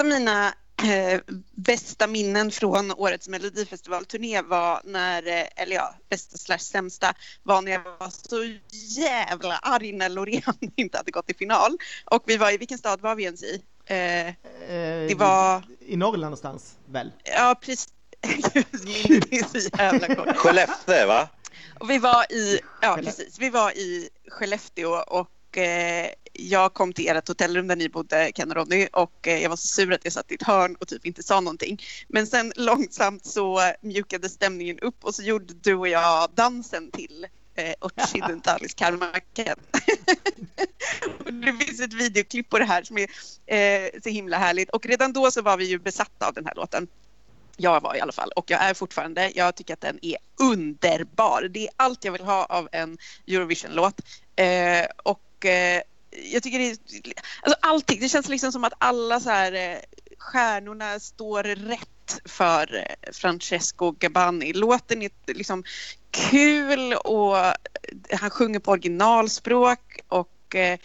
Ett av mina eh, bästa minnen från årets melodifestivalturné var när, eh, eller ja, bästa slash sämsta, var när jag var så jävla arg när Loreen inte hade gått i final. Och vi var i, vilken stad var vi ens i? Eh, det var...
I Norrland någonstans, väl?
Ja, precis. Minnet är så jävla kort.
Skellefteå, va?
Och vi var i, ja precis, vi var i Skellefteå och eh, jag kom till ert hotellrum där ni bodde, Ken och Ronny, och eh, jag var så sur att jag satt i ett hörn och typ inte sa någonting. Men sen långsamt så mjukade stämningen upp och så gjorde du och jag dansen till eh, Occidentalis Karmaken. det finns ett videoklipp på det här som är eh, så himla härligt och redan då så var vi ju besatta av den här låten. Jag var i alla fall och jag är fortfarande. Jag tycker att den är underbar. Det är allt jag vill ha av en Eurovision-låt. Eh, och eh, jag tycker det är, alltså allting, det känns liksom som att alla så här eh, stjärnorna står rätt för eh, Francesco Gabbani. Låten är liksom kul och eh, han sjunger på originalspråk och eh,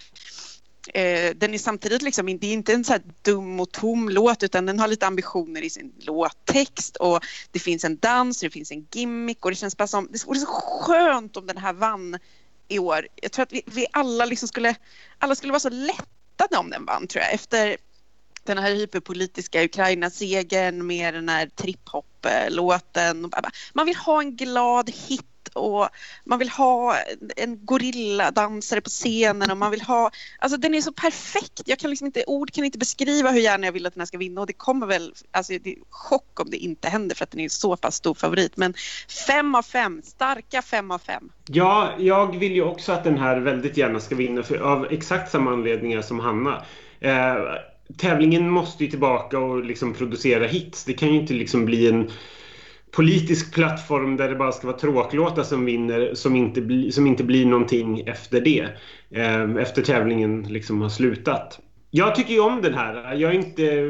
den är samtidigt liksom, det är inte en så här dum och tom låt utan den har lite ambitioner i sin låttext och det finns en dans, det finns en gimmick och det känns bara som, det vore så skönt om den här vann i år. Jag tror att vi, vi alla liksom skulle, alla skulle vara så lättade om den vann tror jag efter den här hyperpolitiska Ukraina-segern med den här trip låten Man vill ha en glad hit och man vill ha en gorilladansare på scenen och man vill ha, alltså den är så perfekt. Jag kan liksom inte, ord kan inte beskriva hur gärna jag vill att den här ska vinna och det kommer väl, alltså det är chock om det inte händer för att den är så pass stor favorit. Men fem av fem, starka fem av fem.
Ja, jag vill ju också att den här väldigt gärna ska vinna för, av exakt samma anledningar som Hanna. Eh, tävlingen måste ju tillbaka och liksom producera hits. Det kan ju inte liksom bli en politisk plattform där det bara ska vara tråklåtar som vinner som inte, bli, som inte blir någonting efter det. Eh, efter tävlingen liksom har slutat. Jag tycker ju om den här. Jag är inte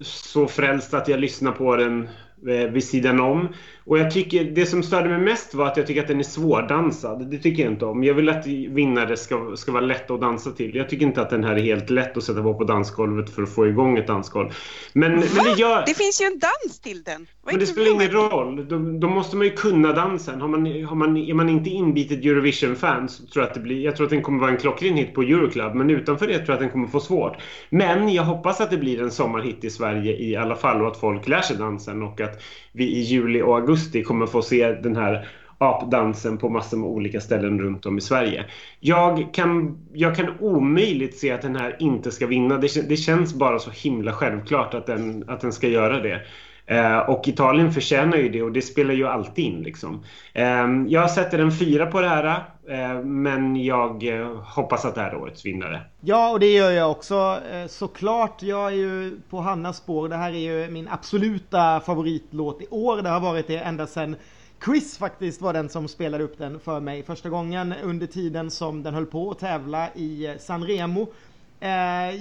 så frälst att jag lyssnar på den eh, vid sidan om. Och jag tycker, det som störde mig mest var att jag tycker att den är svårdansad. Det tycker jag inte om. Jag vill att vinnare ska, ska vara lätt att dansa till. Jag tycker inte att den här är helt lätt att sätta på på dansgolvet för att få igång ett dansgolv. Men, men det, gör...
det finns ju en dans till den!
men det spelar ingen roll. Då, då, måste man ju kunna dansen. Har man, har man, är man inte inbitet Eurovision-fan så tror jag att det blir... Jag tror att den kommer vara en klockren hit på Euroclub. Men utanför det tror jag att den kommer få svårt. Men jag hoppas att det blir en sommarhit i Sverige i alla fall och att folk lär sig dansen och att vi i juli och augusti kommer få se den här apdansen på massor med olika ställen runt om i Sverige. Jag kan, jag kan omöjligt se att den här inte ska vinna. Det, det känns bara så himla självklart att den, att den ska göra det. Eh, och Italien förtjänar ju det och det spelar ju alltid in. Liksom. Eh, jag sätter en fyra på det här. Eh, men jag eh, hoppas att det här är årets vinnare.
Ja, och det gör jag också eh, såklart. Jag är ju på Hannas spår. Det här är ju min absoluta favoritlåt i år. Det har varit det ända sedan Chris faktiskt var den som spelade upp den för mig första gången under tiden som den höll på att tävla i Sanremo.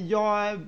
Jag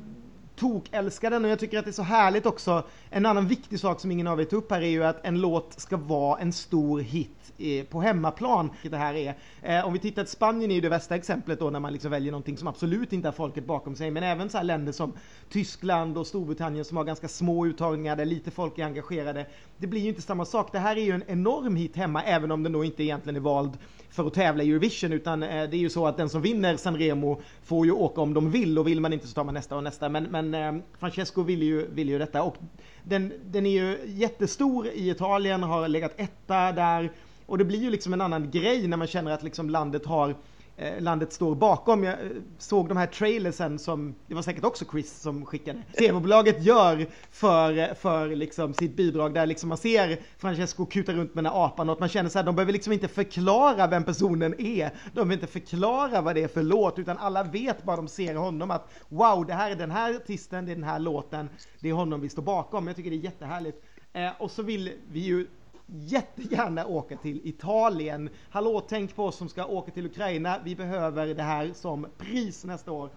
Tokälskar den och jag tycker att det är så härligt också. En annan viktig sak som ingen av er tog upp här är ju att en låt ska vara en stor hit eh, på hemmaplan. Det här är. Eh, om vi tittar, Spanien är ju det värsta exemplet då när man liksom väljer någonting som absolut inte har folket bakom sig. Men även så här länder som Tyskland och Storbritannien som har ganska små uttagningar där lite folk är engagerade. Det blir ju inte samma sak. Det här är ju en enorm hit hemma även om den då inte egentligen är vald för att tävla i Eurovision utan eh, det är ju så att den som vinner Sanremo får ju åka om de vill och vill man inte så tar man nästa och nästa. Men, men eh, Francesco ville ju, vill ju detta. Och den, den är ju jättestor i Italien, har legat etta där. Och det blir ju liksom en annan grej när man känner att liksom landet har Eh, landet står bakom. Jag eh, såg de här trailersen som, det var säkert också Chris som skickade, TV-bolaget gör för, för liksom sitt bidrag där liksom man ser Francesco kuta runt med den här apan och att man känner så här, de behöver liksom inte förklara vem personen är. De behöver inte förklara vad det är för låt utan alla vet bara de ser honom att wow, det här är den här artisten, det är den här låten, det är honom vi står bakom. Jag tycker det är jättehärligt. Eh, och så vill vi ju jättegärna åka till Italien. Hallå, tänk på oss som ska åka till Ukraina. Vi behöver det här som pris nästa år.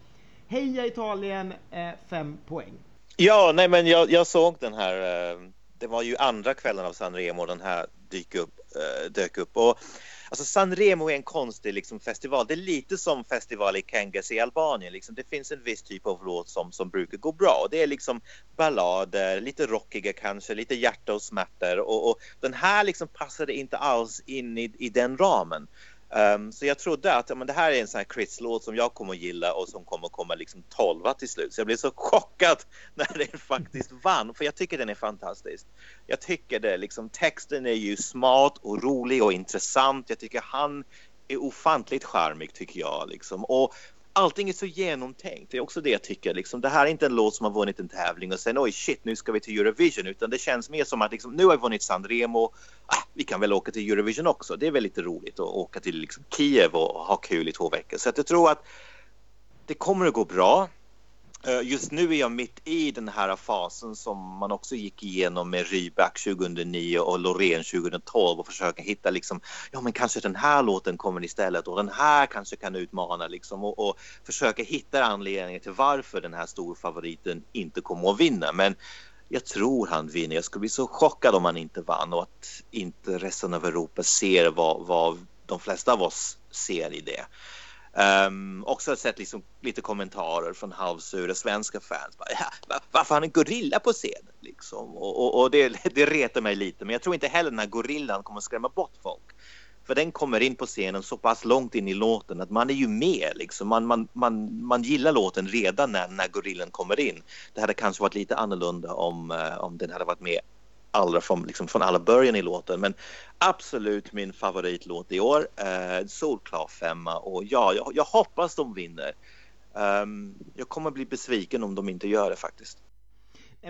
Heja Italien, eh, fem poäng.
Ja, nej men jag, jag såg den här. Eh, det var ju andra kvällen av San Remo den här dyk upp, eh, dök upp. Och Alltså Sanremo är en konstig liksom, festival. Det är lite som festival i Kangas i Albanien. Liksom. Det finns en viss typ av låt som, som brukar gå bra. Det är liksom ballader, lite rockiga kanske, lite hjärta och smärtor. Och, och den här liksom passade inte alls in i, i den ramen. Um, så jag trodde att ja, men det här är en sån här Chris-låt som jag kommer att gilla och som kommer att komma liksom 12 till slut. Så jag blev så chockad när den faktiskt vann, för jag tycker den är fantastisk. Jag tycker det, liksom texten är ju smart och rolig och intressant. Jag tycker han är ofantligt charmig tycker jag liksom. Och allting är så genomtänkt. Det är också det jag tycker. Liksom, det här är inte en låt som har vunnit en tävling och sen oj shit nu ska vi till Eurovision utan det känns mer som att liksom, nu har vi vunnit Sanremo. Ah, vi kan väl åka till Eurovision också. Det är väl lite roligt att åka till liksom, Kiev och ha kul i två veckor. Så att jag tror att det kommer att gå bra. Eh, just nu är jag mitt i den här fasen som man också gick igenom med Ryback 2009 och Loreen 2012 och försöka hitta liksom, ja men kanske den här låten kommer istället och den här kanske kan utmana liksom och, och försöka hitta anledningen till varför den här storfavoriten inte kommer att vinna. Men jag tror han vinner. Jag skulle bli så chockad om han inte vann och att inte resten av Europa ser vad, vad de flesta av oss ser i det. Um, också sett liksom lite kommentarer från halvsura svenska fans. Bara, ja, varför har han en gorilla på scenen? Liksom? Och, och, och det, det retar mig lite, men jag tror inte heller den här gorillan kommer skrämma bort folk. För den kommer in på scenen så pass långt in i låten att man är ju med. Liksom. Man, man, man, man gillar låten redan när, när gorillan kommer in. Det hade kanske varit lite annorlunda om, eh, om den hade varit med allra från, liksom, från alla början i låten. Men absolut min favoritlåt i år. Eh, solklar femma och ja, jag, jag hoppas de vinner. Um, jag kommer bli besviken om de inte gör det faktiskt.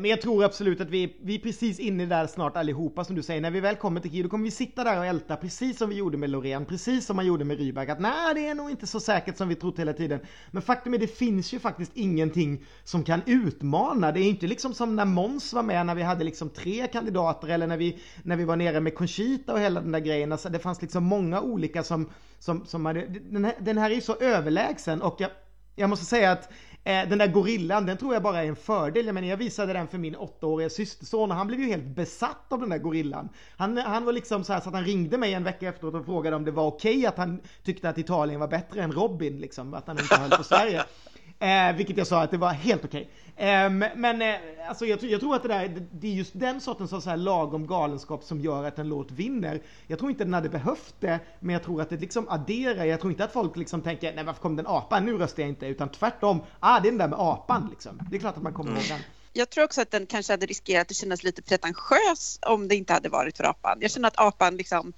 Men jag tror absolut att vi, vi är precis inne där snart allihopa som du säger. När vi väl kommer till Kiev då kommer vi sitta där och älta precis som vi gjorde med Loreen, precis som man gjorde med Rybak. Att nej, det är nog inte så säkert som vi trott hela tiden. Men faktum är det finns ju faktiskt ingenting som kan utmana. Det är inte liksom som när Måns var med när vi hade liksom tre kandidater eller när vi, när vi var nere med Conchita och hela den där grejen. Alltså, det fanns liksom många olika som, som, som hade, den här, den här är ju så överlägsen och jag, jag måste säga att Eh, den där gorillan, den tror jag bara är en fördel. Jag menar, jag visade den för min åttaåriga systerson och han blev ju helt besatt av den där gorillan. Han, han var liksom så här så att han ringde mig en vecka efteråt och frågade om det var okej okay att han tyckte att Italien var bättre än Robin, liksom, att han inte höll på Sverige. Eh, vilket jag sa att det var helt okej. Okay. Eh, men eh, alltså jag, jag, tror att det där, det är just den sortens så här lagom galenskap som gör att en låt vinner. Jag tror inte den hade behövt det, men jag tror att det liksom adderar. Jag tror inte att folk liksom tänker, nej varför kom den apan? Nu röstar jag inte, utan tvärtom, ah det är den där med apan liksom. Det är klart att man kommer ihåg den.
Jag tror också att den kanske hade riskerat att kännas lite pretentiös om det inte hade varit för apan. Jag känner att apan liksom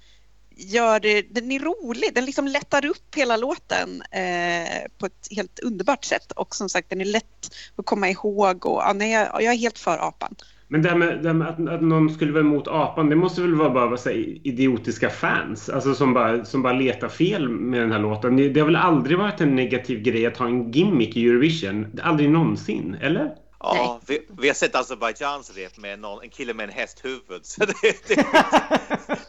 gör det, den är rolig, den liksom lättar upp hela låten eh, på ett helt underbart sätt och som sagt den är lätt att komma ihåg och ja, nej, jag, jag är helt för apan.
Men det här med, det här med att, att, någon skulle vara emot apan, det måste väl vara bara säga, idiotiska fans alltså som bara, som bara letar fel med den här låten. Det har väl aldrig varit en negativ grej att ha en gimmick i Eurovision? Aldrig någonsin, eller?
Ja, vi, vi, har sett Azerbajdzjans rep med någon, en kille med en hästhuvud. Så det, det,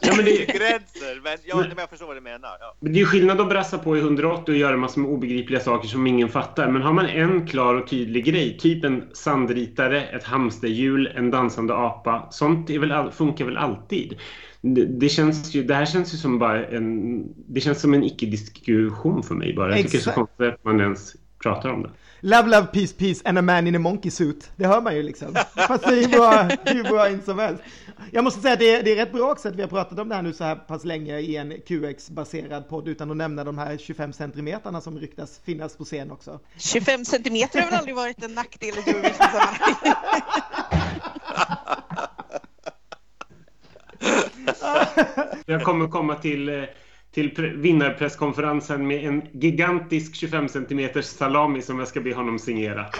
men det är gränser, men, ja, men jag förstår vad du menar. Ja.
Men det är ju skillnad att brassa på i 180 och göra massor med obegripliga saker som ingen fattar. Men har man en klar och tydlig grej, typ en sandritare, ett hamsterhjul, en dansande apa. Sånt är väl, funkar väl alltid. Det, det, känns ju, det här känns ju som bara en... Det känns som en icke-diskussion för mig bara. Jag tycker det är så konstigt att man ens pratar om det.
Love, love, peace, peace and a man in a monkey suit. Det hör man ju liksom. Fast det är ju bra, hur bra in som helst. Jag måste säga att det är, det är rätt bra också att vi har pratat om det här nu så här pass länge i en QX-baserad podd utan att nämna de här 25 centimeterna som ryktas finnas på scen också.
25 centimeter har väl aldrig varit en nackdel i Eurovision-sammanhang?
Jag kommer komma till eh, till vinnarpresskonferensen med en gigantisk 25 cm salami som jag ska be honom signera.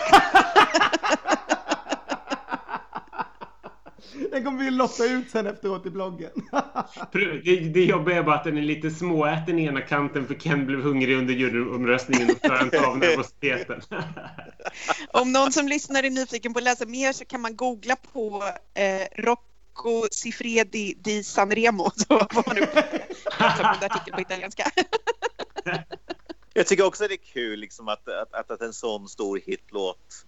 Den kommer vi lotta ut sen efteråt i bloggen.
det, det jobbiga är bara att den är lite småäten i ena kanten för Ken blev hungrig under juryomröstningen och klarar inte av nervositeten.
Om någon som lyssnar är nyfiken på att läsa mer så kan man googla på eh, rock Rocco Sifredi di Sanremo. Så får man upp en artikel på italienska.
Jag tycker också det är kul liksom att, att, att en sån stor hitlåt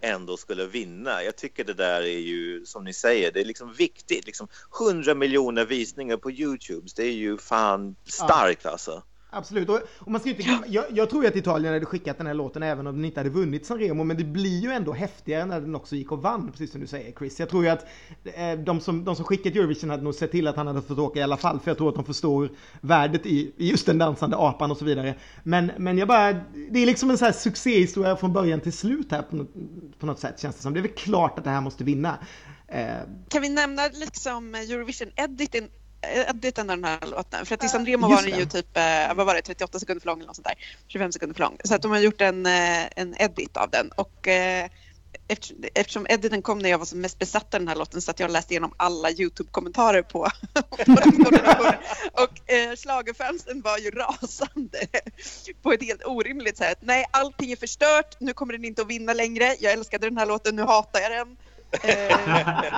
ändå skulle vinna. Jag tycker det där är ju, som ni säger, det är liksom viktigt. Liksom 100 miljoner visningar på Youtube, det är ju fan starkt alltså.
Absolut, och, och man ska inte, jag, jag, tror ju att Italien hade skickat den här låten även om den inte hade vunnit Sanremo, men det blir ju ändå häftigare när den också gick och vann, precis som du säger Chris. Jag tror ju att eh, de, som, de som skickat Eurovision hade nog sett till att han hade fått åka i alla fall, för jag tror att de förstår värdet i, i just den dansande apan och så vidare. Men, men jag bara, det är liksom en sån här succéhistoria från början till slut här på något, på något sätt känns det som. Det är väl klart att det här måste vinna.
Eh. Kan vi nämna liksom Eurovision-editen editen av den här låten. För att i Sanremo var den ju typ, eh, vad var det, 38 sekunder för lång eller något sånt där. 25 sekunder för lång. Så att de har gjort en, eh, en edit av den. Och eh, eftersom editen kom när jag var som mest besatt av den här låten så att jag läste igenom alla Youtube-kommentarer på, på den Och eh, var ju rasande på ett helt orimligt sätt. Nej, allting är förstört. Nu kommer den inte att vinna längre. Jag älskade den här låten. Nu hatar jag den. Eh,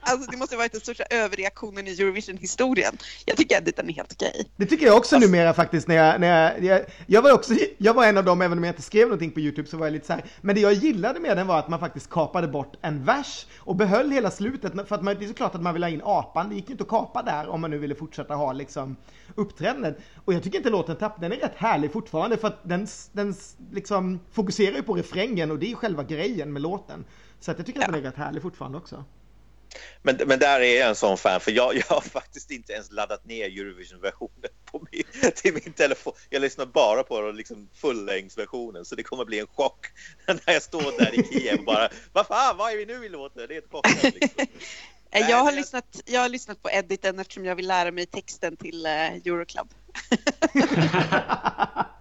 alltså det måste ha varit den största överreaktionen i Eurovision-historien. Jag tycker att den är helt okej.
Det tycker jag också alltså, numera faktiskt. När jag, när jag, jag, var också, jag var en av dem, även om jag inte skrev någonting på YouTube, så var jag lite så här. Men det jag gillade med den var att man faktiskt kapade bort en vers och behöll hela slutet. För att man, det är såklart att man vill ha in apan. Det gick ju inte att kapa där om man nu ville fortsätta ha liksom uppträdandet. Och jag tycker inte låten tappar, den är rätt härlig fortfarande för att den, den liksom fokuserar ju på refrängen och det är själva grejen med låten. Så att jag tycker ja. att den är rätt härlig fortfarande också.
Men, men där är jag en sån fan, för jag, jag har faktiskt inte ens laddat ner Eurovision-versionen till min telefon. Jag lyssnar bara på den liksom fullängdsversionen, så det kommer bli en chock när jag står där i Kiev och bara Vad fan, vad är vi nu i låten? Det är ett chock. Liksom.
jag, har lyssnat, jag har lyssnat på editen eftersom jag vill lära mig texten till uh, Euroclub.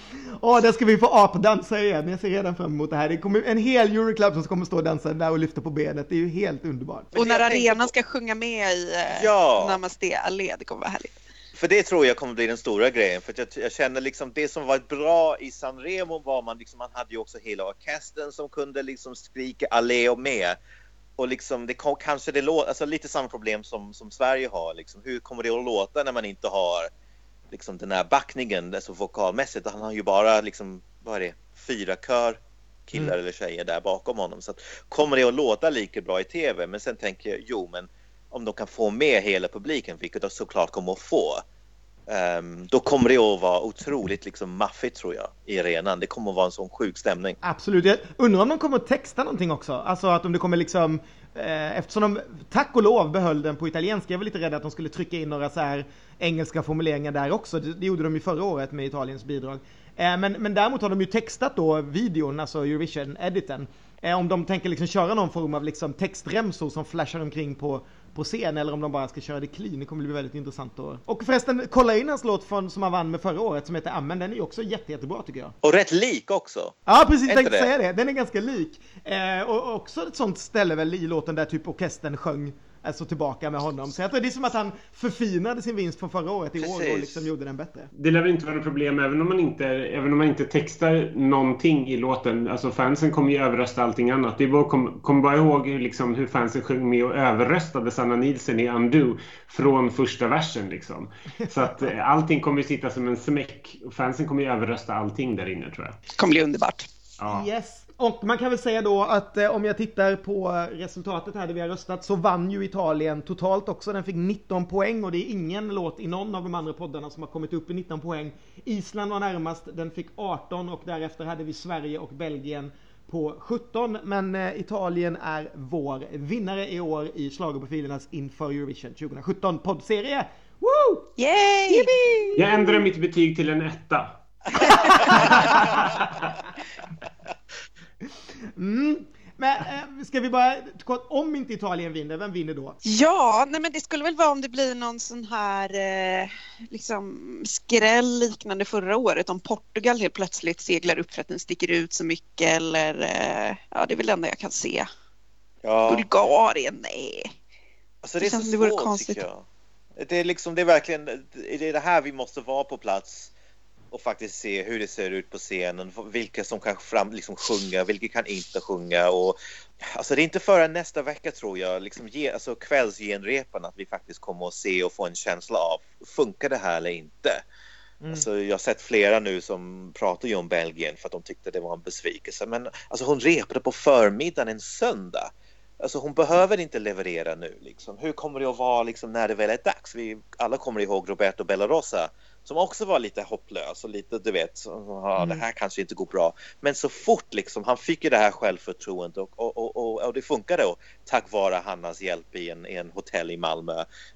Åh, där ska vi få apdansa igen. Jag ser redan fram emot det här. Det kommer en hel Euroclub som kommer stå och dansa där och lyfta på benet. Det är ju helt underbart.
Och när arenan ska sjunga med i eh, ja. Namaste Allé, det kommer vara härligt.
För det tror jag kommer bli den stora grejen. För jag, jag, känner liksom det som var bra i Sanremo var man liksom, man hade ju också hela orkestern som kunde liksom skrika Allé och med. Och liksom det kom, kanske det låter, alltså lite samma problem som, som Sverige har liksom. Hur kommer det att låta när man inte har liksom den här backningen, alltså vokalmässigt. Han har ju bara liksom, vad är det, fyra kör killar
Mm.
eller tjejer där bakom honom. Så att, kommer det att låta lika bra i tv? Men sen tänker jag, jo men om de kan få med hela publiken, vilket de såklart kommer att få, ehm, då kommer det att vara otroligt liksom maffigt tror jag i arenan. Det kommer att vara en sån sjuk stämning.
Absolut. Jag undrar om de kommer att texta någonting också. Alltså att om det kommer liksom, Eh, eftersom de tack och lov behöll den på italienska, jag var lite rädd att de skulle trycka in några så här engelska formuleringar där också. Det, gjorde de ju förra året med Italiens bidrag. Eh, men, men däremot har de ju textat då videon, alltså Eurovision-editen. Eh, om de tänker liksom köra någon form av liksom textremsor som flashar omkring på, på scen eller om de bara ska köra det clean. Det kommer bli väldigt intressant. Att... Och förresten, kolla in hans låt från, som han vann med förra året som heter Amen. Den är ju också jätte, jättebra tycker jag.
Och rätt lik också.
Ja precis, jag tänkte säga det. Den är ganska lik. Eh, och också ett sånt ställe väl i låten där typ orkestern sjöng alltså tillbaka med honom. Så jag tror det är som att han förfinade sin vinst från förra året i år och
Precis.
liksom gjorde den bättre.
Det lär väl inte vara något problem även om man inte, även om man inte textar någonting i låten. Alltså fansen kommer ju överrösta allting annat. Det är bara, kom, kom bara ihåg hur, liksom, hur fansen sjöng med och överröstade Sanna Nielsen i Undo från första versen. Liksom. Så att eh, allting kommer ju sitta som en smäck. Och Fansen kommer ju överrösta allting där inne tror jag.
Det kommer bli underbart.
Ja.
Yes. Och man kan väl säga då att eh, om jag tittar på resultatet här där vi har röstat så vann ju Italien totalt också. Den fick 19 poäng och det är ingen låt i någon av de andra poddarna som har kommit upp i 19 poäng. Island var närmast, den fick 18 och därefter hade vi Sverige och Belgien på 17. Men eh, Italien är vår vinnare i år i Schlagerprofilernas inför Eurovision 2017 poddserie. Woo!
Yay!
Jag ändrar mitt betyg till en etta.
Mm. Men eh, ska vi bara, kort, om inte Italien vinner, vem vinner då?
Ja, nej men det skulle väl vara om det blir någon sån här eh, liksom skräll liknande förra året om Portugal helt plötsligt seglar upp för att den sticker ut så mycket eller eh, ja, det är väl det enda jag kan se.
Ja.
Bulgarien, nej.
Alltså det
Det
är så svårt
konstigt.
tycker jag. Det är liksom, det är verkligen, det är det här vi måste vara på plats och faktiskt se hur det ser ut på scenen, vilka som kan fram, liksom sjunga, vilka kan inte sjunga och alltså det är inte förrän nästa vecka tror jag, liksom ge, alltså kvällsgenrepen att vi faktiskt kommer att se och få en känsla av, funkar det här eller inte?
Mm.
Alltså, jag har sett flera nu som pratar ju om Belgien för att de tyckte det var en besvikelse. Men alltså, hon repade på förmiddagen en söndag. Alltså, hon behöver inte leverera nu. Liksom. Hur kommer det att vara liksom, när det väl är dags? Vi alla kommer ihåg Roberto Bellarosa som också var lite hopplös och lite, du vet, ja, det här kanske inte går bra. Men så fort liksom, han fick ju det här självförtroendet och, och, och, och, och det funkade då tack vare Hannas hjälp i en, i en hotell i Malmö.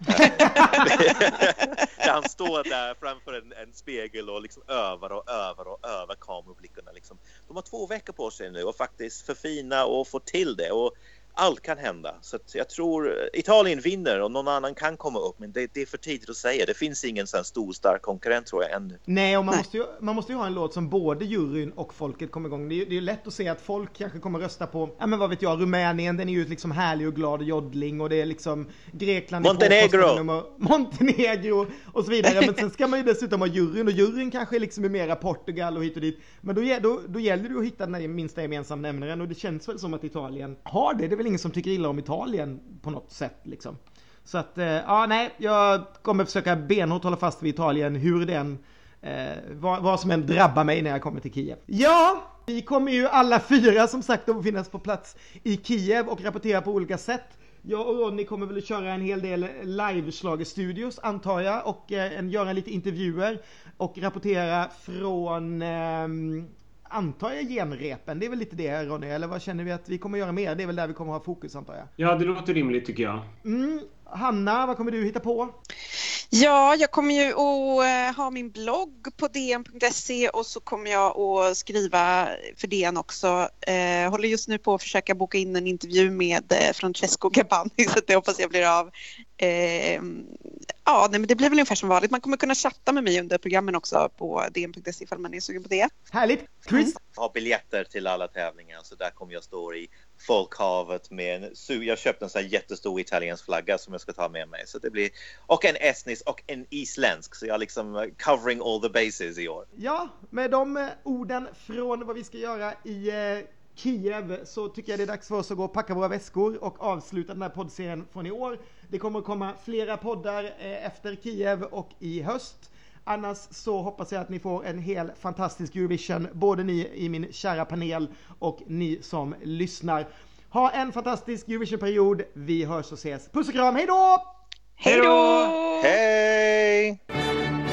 där han står där framför en, en spegel och liksom övar och övar och övar kamerablickarna. Liksom. De har två veckor på sig nu och faktiskt förfina och få till det. Och allt kan hända. Så att jag tror Italien vinner och någon annan kan komma upp. Men det, det är för tidigt att säga. Det finns ingen sån stor stark konkurrent tror jag ännu.
Nej, och man,
Nej.
Måste ju, man måste ju ha en låt som både juryn och folket kommer igång. Det är ju det är lätt att se att folk kanske kommer rösta på, ja men vad vet jag, Rumänien, den är ju liksom härlig och glad och joddling och det är liksom Grekland
Montenegro.
nummer, Montenegro och så vidare. Men sen ska man ju dessutom ha juryn och juryn kanske liksom är mera Portugal och hit och dit. Men då, då, då gäller det att hitta den minsta gemensamma nämnaren och det känns väl som att Italien har det. Det är väl ingen som tycker illa om Italien på något sätt liksom. Så att, eh, ja nej, jag kommer försöka benhårt hålla fast vid Italien hur den, eh, vad, vad som än drabbar mig när jag kommer till Kiev. Ja, vi kommer ju alla fyra som sagt att finnas på plats i Kiev och rapportera på olika sätt. Jag och Ronny kommer väl att köra en hel del liveslagerstudios antar jag och eh, göra lite intervjuer och rapportera från eh, Antar jag genrepen, det är väl lite det Ronny, eller vad känner vi att vi kommer göra mer? Det är väl där vi kommer ha fokus antar jag.
Ja, det låter rimligt tycker jag.
Mm. Hanna, vad kommer du hitta på?
Ja, jag kommer ju att eh, ha min blogg på dn.se och så kommer jag att skriva för DN också. Eh, håller just nu på att försöka boka in en intervju med eh, Francesco Gabani så det hoppas jag blir av. Ja, nej, men det blir väl ungefär som vanligt. Man kommer kunna chatta med mig under programmen också på dn.se ifall man är sugen på det.
Härligt! Chris?
Jag har biljetter till alla tävlingar så där kommer jag stå i folkhavet med en, jag köpte en sån här jättestor italiensk flagga som jag ska ta med mig. Så det blir, och en estnisk och en isländsk så jag är liksom eh, covering all the bases i år.
Ja, med de eh, orden från vad vi ska göra i eh, Kiev så tycker jag det är dags för oss att gå och packa våra väskor och avsluta den här poddserien från i år. Det kommer att komma flera poddar efter Kiev och i höst. Annars så hoppas jag att ni får en hel fantastisk Eurovision, både ni i min kära panel och ni som lyssnar. Ha en fantastisk Eurovision-period. Vi hörs och ses. Puss och kram, hejdå! Hejdå!
Hej! Hej!